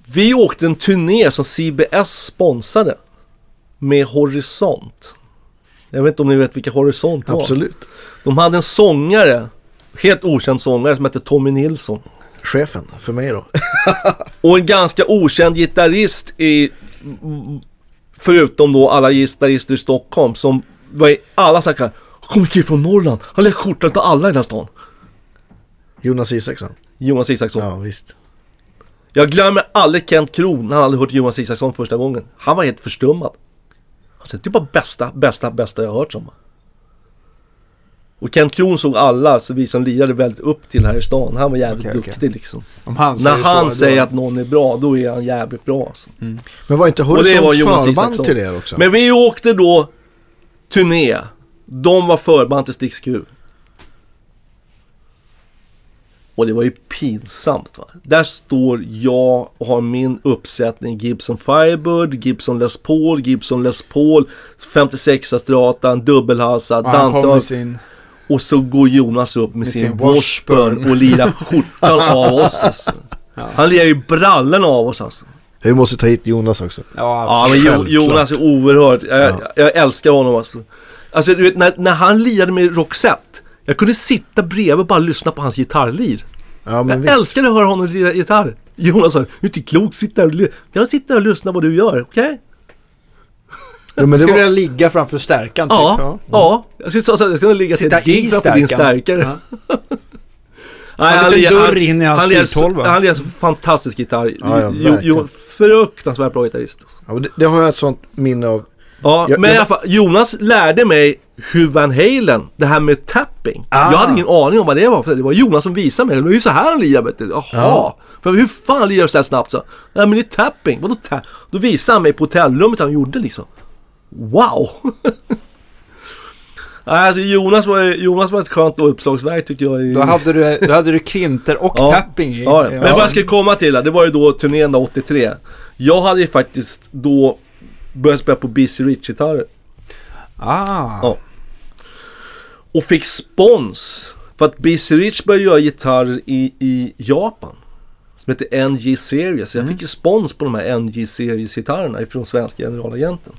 Vi åkte en turné som CBS sponsrade. Med Horisont. Jag vet inte om ni vet vilka Horisont var. Absolut. De hade en sångare, helt okänd sångare som hette Tommy Nilsson. Chefen för mig då. Och en ganska okänd gitarrist i... Förutom då alla gitarrister i Stockholm som var i alla snackar. Kommer kille från Norrland. Han lägger skjortan till alla i den här stan. Jonas Isaksson. Jonas Isaksson. Ja, visst. Jag glömmer aldrig Kent Kron när han hade hört Jonas Isaksson första gången. Han var helt förstummad. Sa, det är bara bästa, bästa, bästa jag har hört som. Och Kent Kron såg alla, så vi som lirade väldigt upp till här i stan. Han var jävligt okej. duktig liksom. Om han När säger han så, säger då... att någon är bra, då är han jävligt bra alltså. Men var inte Horisont förband Isaksson. till er också? Men vi åkte då turné. De var förband till Sticks Q. Och det var ju pinsamt va. Där står jag och har min uppsättning Gibson Firebird, Gibson Les Paul, Gibson Les Paul, 56 Strata, en dubbelhalsad, sin... och så går Jonas upp med, Med sin, sin Washburn Washburn. och lirar skjortan av oss alltså. Ja. Han lirar ju brallorna av oss alltså. Vi måste ta hit Jonas också. Ja, Ja men jo. Jonas är oerhört. Jag, Ja. jag älskar honom alltså. Alltså du vet när, när han lirade med Roxette. Jag kunde sitta bredvid och bara lyssna på hans gitarrlir. Ja, men Jag visst. älskade att höra honom lira gitarr. Jonas sa, du är inte klok, sitt där och ly- Jag sitter och lyssnar vad du gör, okej? Ja, men det Skulle var... jag ligga framför stärkan typ? Ja, ja. Jag skulle, så, så, jag skulle ligga till Sitta ett gig framför din stärkare. Ja. Nej, En liten lir- dörr in i hans han lir- 412. Han lirar så fantastisk gitarr. Ja, ja, jo, fruktansvärt bra gitarrist. alltså. Ja, det, det har jag ett sånt minne av. Ja, Jag- men jag- i alla fall, Jonas lärde mig hur Van Halen, det här med tapping. Ah. Jag hade ingen aning om vad det var för det var Jonas som visade mig. Det var ju så här han lirar vet du. Jaha. Ja. För hur fan lirar du så här snabbt så? Ja men det är tapping. Vadå ta Då visade han mig på hotellrummet han gjorde liksom. Wow! Alltså Jonas var, Jonas var ett skönt uppslagsverk tycker jag. Då hade du, då hade du kvinter och Ja. tapping i. Ja, men vad jag ska komma till det, var ju då turnén då 83. Jag hade ju faktiskt då börjat spela på BC Rich-gitarrer. Ah. Ja. Och fick spons. För att Busy Rich började göra gitarrer i, i Japan. Som heter NG Series. Jag fick ju spons på de här NG Series gitarrerna ifrån svenska generalagenten.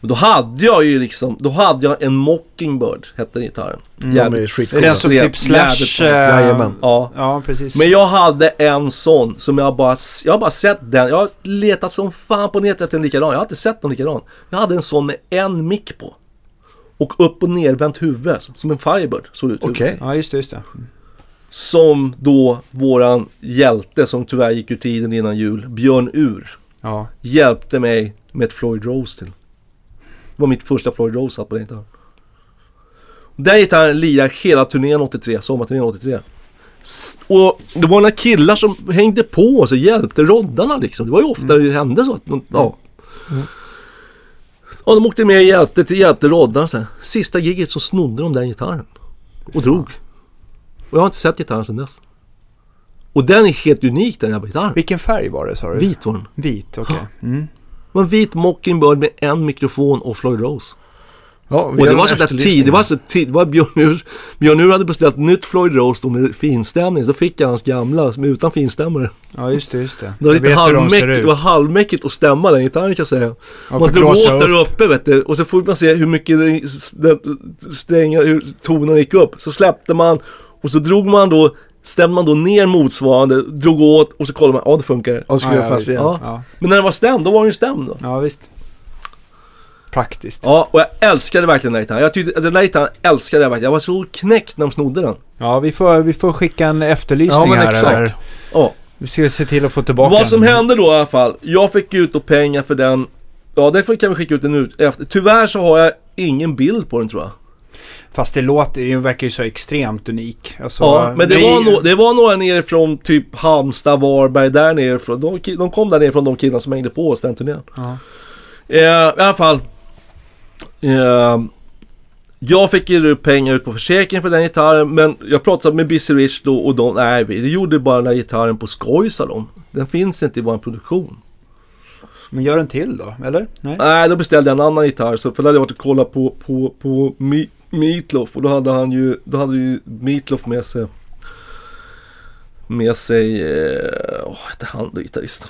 Men då hade jag ju liksom, då hade jag en Mockingbird, hette gitarren. de är skitcoola. Är det typ Slash... Jävligt- eh, Jajamän. Ja. Ja, precis. Men jag hade en sån som jag bara, jag har bara sett den. Jag har letat som fan på nätet efter en likadan. Jag har inte sett någon likadan. Jag hade en sån med en mick på. Och upp och nervänt huvud, som en Firebird såg ut. Okej. Ja, just det, just det. Som då våran hjälte som tyvärr gick ur tiden innan jul, Björn Ur, Ja. hjälpte mig med ett Floyd Rose till. Det var mitt första Floyd Rose på den gitarren. Den gitarren lirade hela turnén 83, sommarturnén 83. S- Och det var några killar som hängde på oss och hjälpte roddarna liksom. Det var ju ofta det hände så att, de- ja. De åkte med och hjälpte, till, hjälpte roddarna sen. Sista giget så snodde de den gitarren. Och drog. Och jag har inte sett gitarren sedan dess. Och den är helt unik den jävla gitarren. Vilken färg var det sa du? Vit var den. Vit, okej. Mm. Det var en vit Mockingbird med en mikrofon och Floyd Rose. Ja, Och det var så tid, det var så tid, det var Björn Ur, Björn Ur hade beställt nytt Floyd Rose då med finstämning, så fick jag hans gamla som utan finstämmare. Ja, just det, just det. Det var Jag lite hur de halvmäckigt, det ut. var halvmäckigt att stämma den gitarren kan jag säga. Ja, man drog åt där upp. uppe vet du, och så får man se hur mycket strängar, hur tonerna gick upp. Så släppte man och så drog man då, stämde man då ner motsvarande, drog åt och så kollade man, ja det funkar. Ja, ska vi Ja, göra ja, fast igen. Ja. Ja, Men när den var stämd, då var den ju stämd då. ja visst. Praktiskt. Ja, och jag älskade verkligen den här gitarren. Jag tyckte, alltså, den här gitarren älskade jag verkligen. Jag var så knäckt när de snodde den. Ja, vi får, vi får skicka en efterlysning Ja, men här. exakt. Eller, Ja. vi ska se till att få tillbaka Vad som den. hände då i alla fall. Jag fick ut då pengar för den. Ja, det kan vi skicka ut den nu efter. Tyvärr så har jag ingen bild på den tror jag. Fast det låter, det verkar ju så extremt unik. Alltså, Ja, men det är var, ju- no, det var några nere från typ Halmstad, Varberg, där nere från. De, de kom där nere från de killarna som hängde på oss den turnén. Ja. Eh, I alla fall. Eh, jag fick ju pengar ut på försäkringen för den gitarren men jag pratade med Busy Rich då och de, nej vi gjorde bara den där gitarren på skoj sa de. Den finns inte i vår produktion. Men gör en till då, eller? Nej? Nej, då beställde jag en annan gitarr. Så, för då hade jag varit och kollat på, på, på Mi- Meatloaf och då hade han ju, då hade ju Meatloaf med sig med sig, eh, åh, hette han då gitarristen?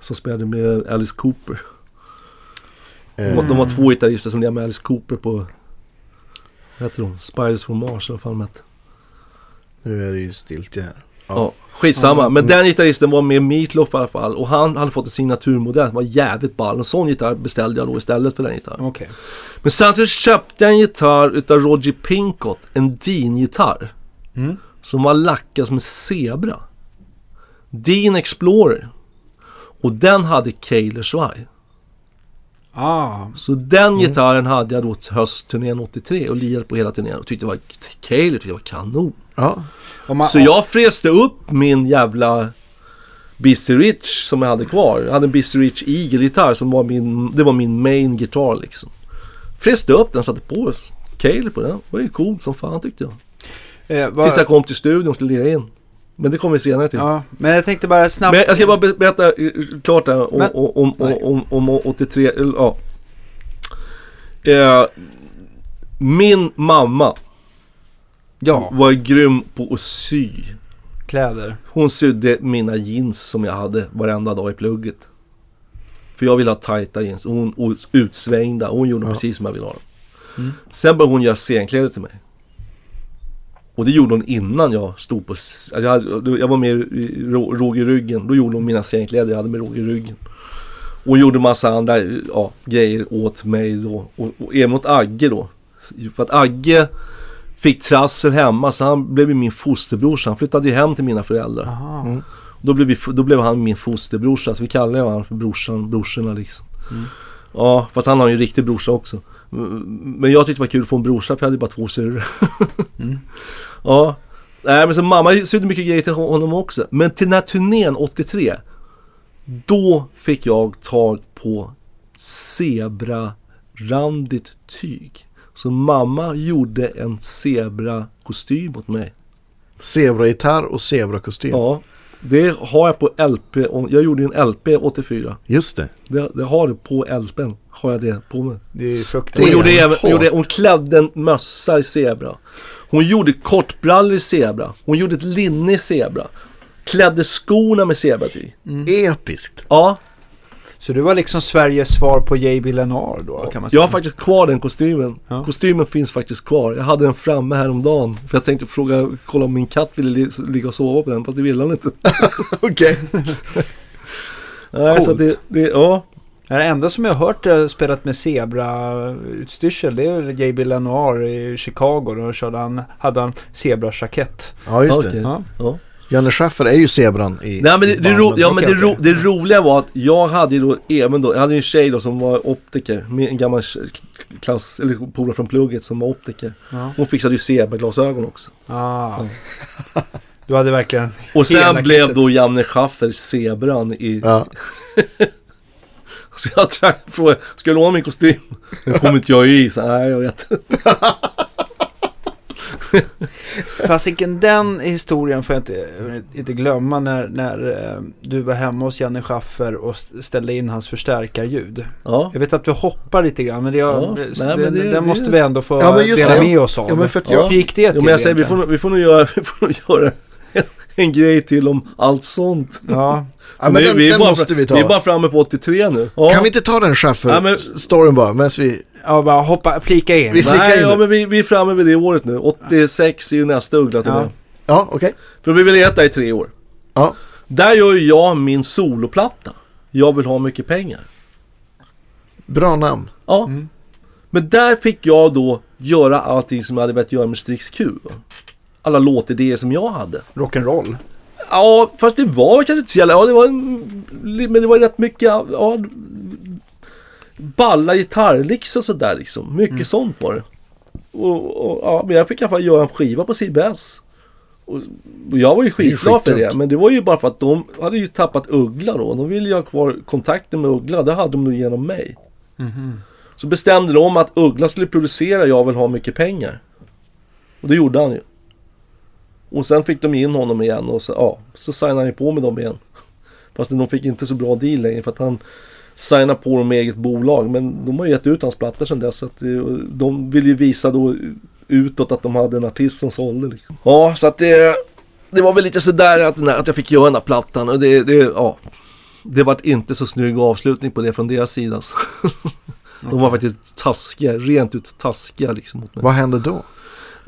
Som spelade med Alice Cooper. De, var- de var två gitarrister som lirade med Alice Cooper på, vad heter de? Spiders from Mars, eller vad fan de hette. Nu är det ju stiltje här. Ja, skitsamma. Men den gitarristen var med Meatloaf i alla fall. Och han hade fått en signaturmodell som var jävligt ball. En sån gitarr beställde jag då istället för den gitarren. Okej. Men samtidigt köpte jag en gitarr utav Roger Pincott. En Dean-gitarr. Mm. Som var lackad som en zebra. Dean Explorer. Och den hade Kaler svaj. Ah, Så den gitarren hade jag då höstturnén 83 och lirade på hela turnén och tyckte det var Kaler tyckte det var kanon. Ja, man, Så jag fräste upp min jävla Busy Rich som jag hade kvar. Jag hade en Busy Rich Eagle-gitarr som var min, det var min main gitarr liksom. Fräste upp den, satte på Kaler på den. Det var ju coolt som fan tyckte jag. eh, vad- Tills jag kom till studion och skulle lira in. Men det kommer vi senare till. Ja, men jag tänkte bara snabbt... Men jag ska bara be- berätta eh, klart där om, Men- om, om, om, om, om 83, eller, ja. Eh, min mamma Ja, var grym på att sy. kläder. Hon sydde mina jeans som jag hade varenda dag i plugget. För jag ville ha tajta jeans hon utsvängda. Hon gjorde Ja. precis som jag ville ha dem. Mm. Sen började hon göra scenkläder till mig. Och det gjorde hon innan jag stod på... Jag, jag var med i Rå- råg i ryggen. Då gjorde hon mina scenkläder jag hade med råg i ryggen. Och hon gjorde massa andra ja, grejer åt mig då. Och, och även åt Agge då. För att Agge fick trassel hemma så han blev ju min fosterbrorsa. Han flyttade ju hem till mina föräldrar. Mm. Då blev, vi, då blev han min fosterbrorsa, så vi kallar honom för brorsan, brorsorna liksom. Mm. Ja, fast han har ju en riktig brorsa också. Men jag tyckte det var kul att få en brorsa för jag hade bara två syrror. Mm. Ja. Nej men så mamma sydde mycket grejer till honom också. Men till den här turnén 83. Då fick jag tag på zebrarandigt tyg. Så mamma gjorde en zebrakostym åt mig. Zebra-gitarr och zebra-kostym. Ja. Det har jag på LP. Jag gjorde en LP 84. Just det. Det, det har det på LPn. Har jag det på mig. Det är fruktansvärt. Hon, är gjorde även, hon, hårt. gjorde, hon klädde en mössa i zebra. Hon gjorde kortbrallor i zebra. Hon gjorde ett linne i zebra. Klädde skorna med zebratyg. Episkt. Ja, Så du var liksom Sveriges svar på J.B. Lenoir då kan man säga? jag har faktiskt kvar den kostymen. Ja. Kostymen finns faktiskt kvar. Jag hade den framme häromdagen. För jag tänkte fråga, kolla om min katt ville li- ligga och sova på den. Fast det ville han inte. Okej. Nej, så Coolt. det, det, ja. Det enda som jag har hört spelat med zebra-utstyrsel det är J.B. Lenoir i Chicago. Då körde han, hade han zebra-jackett. Ja, just det. Okej. Ja. ja. Janne Schaffer är ju zebran i Nej men det, det, ro, ja, men det, ro, det roliga var att jag hade ju då även då, jag hade ju en tjej då som var optiker, en gammal klass, eller polare från plugget som var optiker. Ja. Hon fixade ju zebraglasögon också. Ah. Du hade verkligen... Och sen blev kittet. då Janne Schaffer zebran i... Ja. Så jag frågade, ska jag låna min kostym? Den kommer inte jag i, så nej jag vet. Fasiken den historien får jag inte, inte glömma när, när eh, du var hemma hos Janne Schaffer och ställde in hans förstärkarljud. Ja. Jag vet att du hoppar lite grann men, det, Ja, det, nej, men det- den det- måste vi ändå få Ja, men just dela det. med oss av. Ja, men för att Ja. jag... Hur gick det till Jo, men jag säger, vi får, vi får nog göra, vi får nog göra en, en grej till om allt sånt. Ja, Ja, men Vi- den, vi är den bara, måste vi ta. Vi är bara framme på 83 nu. Ja. Kan vi inte ta den Schaffer-storyn bara? Medan vi... ja bara hoppa, flika in. Vi- Nej, in ja, men vi, vi är framme vid det året nu. 86 är ju nästa uggla till Ja. mig. Ja, okej. För vi vill äta i tre år. Ja. Där gör ju jag min soloplatta. Jag vill ha mycket pengar. Bra namn. Ja. Mm. Men där fick jag då göra allting som jag hade velat göra med Strix Q. Alla låtidéer som jag hade. Rock'n'roll. Ja, fast det var kanske inte så jävla... Ja, det var en, men det var rätt mycket... Ja, balla gitarrlicks och sådär liksom. Mycket Mm. sånt var det. Och, och, ja, men jag fick i alla fall göra en skiva på CBS. Och, och jag var ju skitglad för det. Men det var ju bara för att de hade ju tappat Uggla då. De ville ju ha kvar kontakten med Uggla. Det hade de nog genom mig. Mhm. Så bestämde de att Uggla skulle producera Jag vill ha mycket pengar. Och det gjorde han ju. Och sen fick de in honom igen och så, ja, så signade han ju på med dem igen. Fast de fick inte så bra deal längre för att han signade på dem med eget bolag. Men de har ju gett ut hans plattor sedan dess. Så att det, de vill ju visa då utåt att de hade en artist som sålde. Liksom. Ja, så att det, det var väl lite sådär att, att jag fick göra den här plattan. Och det, det, ja, det var inte så snygg avslutning på det från deras sida. Så. De var faktiskt taskiga, rent ut taskiga liksom mot mig. Vad hände då?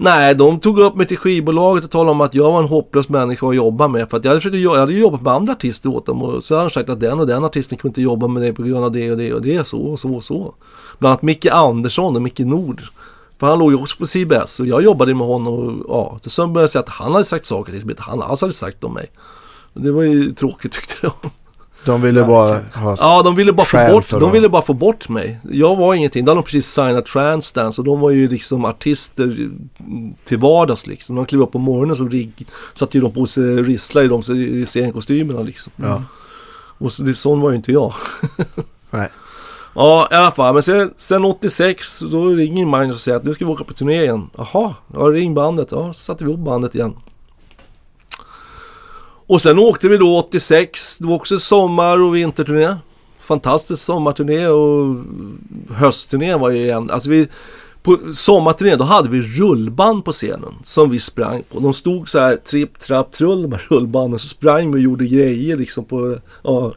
Nej, de tog upp mig till skivbolaget och talade om att jag var en hopplös människa att jobba med. För att jag hade, försökt, jag hade jobbat med andra artister åt dem och så hade de sagt att den och den artisten kunde inte jobba med det på grund av det och det och det, så och så och så. Bland annat Micke Andersson och Micke Nord. För han låg ju också på CBS och jag jobbade med honom och ja, till sen började jag säga att han hade sagt saker som inte han alls hade sagt om mig. Det var ju tråkigt tyckte jag. De ville bara ha... Ja, de ville bara få bort, de ville bara få bort mig. Jag var ingenting. De hade precis signat Transdance och de var ju liksom artister till vardags liksom. De klev upp på morgonen så rig, satte ju de på sig rissla i de scenkostymerna liksom. Ja. Och så, det, sån var ju inte jag. Nej. Ja, i alla fall. Men sen, sen 86 då ringer Magnus och säger att nu ska vi åka på turné igen. Jaha, ja ring bandet. Ja, så satte vi ihop bandet igen. Och sen åkte vi då 86. Det var också sommar och vinterturné. Fantastisk sommarturné och höstturné var ju en... Alltså vi, på sommarturnén då hade vi rullband på scenen som vi sprang på. De stod så här tripp, trapp, trull de här rullbanden. Så sprang vi och gjorde grejer liksom på, ja,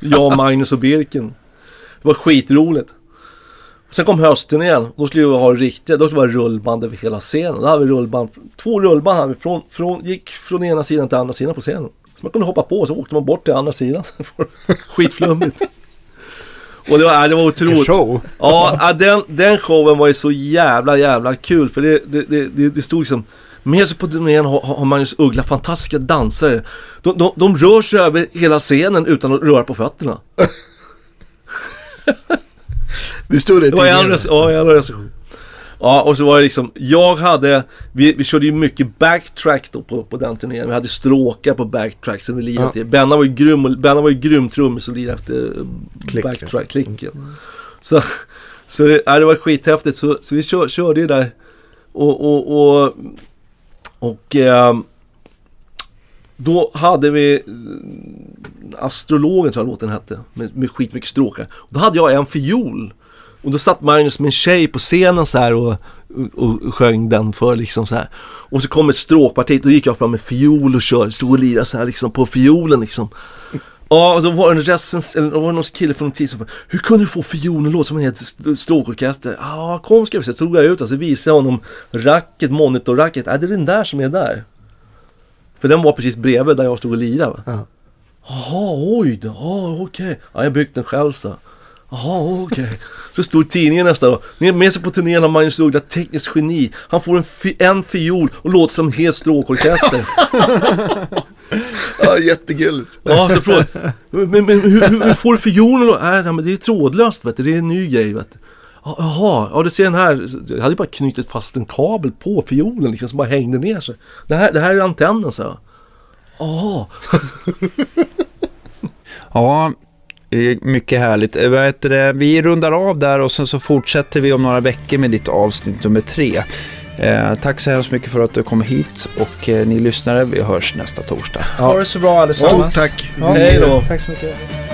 jag, Magnus och Birken. Det var skitroligt. Sen kom hösten igen. Då skulle vi ha riktiga, då skulle det vara rullband över hela scenen. Då hade vi rullband, två rullband hade vi från, från, gick från ena sidan till andra sidan på scenen. Så man kunde hoppa på och så åkte man bort till andra sidan. Skitflummigt. Och det var, det var otroligt. show. Ja, den, den showen var ju så jävla jävla kul för det, det, det, det, det stod liksom med sig på turnén har, har Magnus Uggla fantastiska dansare. De, de, de rör sig över hela scenen utan att röra på fötterna. Det stod det i Det var rec- ja, en recension. Ja, och så var det liksom, jag hade, vi, vi körde ju mycket backtrack då på, på den turnén. Vi hade stråkar på backtrack som vi lirade Ja. till. Benna var ju grym, och- Benna var ju grym trummis och lirade efter eh, Klicken. backtrack, klicken. Så, så det, ja, det var skithäftigt. Så, så vi kör, körde ju där och, och, och, och ehm, Då hade vi eh, Astrologen tror jag låten hette. Med, med skitmycket stråkar. Då hade jag en fiol. Och då satt Magnus med en tjej på scenen så här och, och, och sjöng den för liksom så här. Och så kom ett stråkparti, då gick jag fram med fiol och körde, stod och lirade så här liksom på fiolen liksom. Ja, och då var det en recens, eller då var det någon kille från tid som Hur kunde du få fiolen låta som en hel st- stråkorkester? Ja, kom ska vi se. Så tog jag ut och så visade jag honom racket, monitorracket. Är det är den där som är där. För den var precis bredvid där jag stod och lirade. Jaha, oj då, ja okej. Ja, jag byggt den själv så. Jaha, okej. Så stod tidningen nästa dag. Ni är med sig på turnén har Magnus Uggla, tekniskt geni. Han får en, fi- en fiol och låter som en hel stråkorkester. Ja, jättegulligt. Ja, så frågade men, men hur, hur, hur får du fiolen då? Äh, nej, men det är trådlöst vet du, det är en ny grej vet du. Ja, Jaha, ja du ser den här. Jag hade bara knutit fast en kabel på fiolen liksom som bara hängde ner sig. Det här, det här är antennen så jag. Jaha. Ja, mycket härligt. Eh? Vi rundar av där och sen så fortsätter vi om några veckor med ditt avsnitt nummer tre. Eh, tack så hemskt mycket för att du kom hit och eh, ni lyssnare, vi hörs nästa torsdag. Ja. Ha det så bra allesammans. Stort tack. Ja, Hej då. Tack så mycket.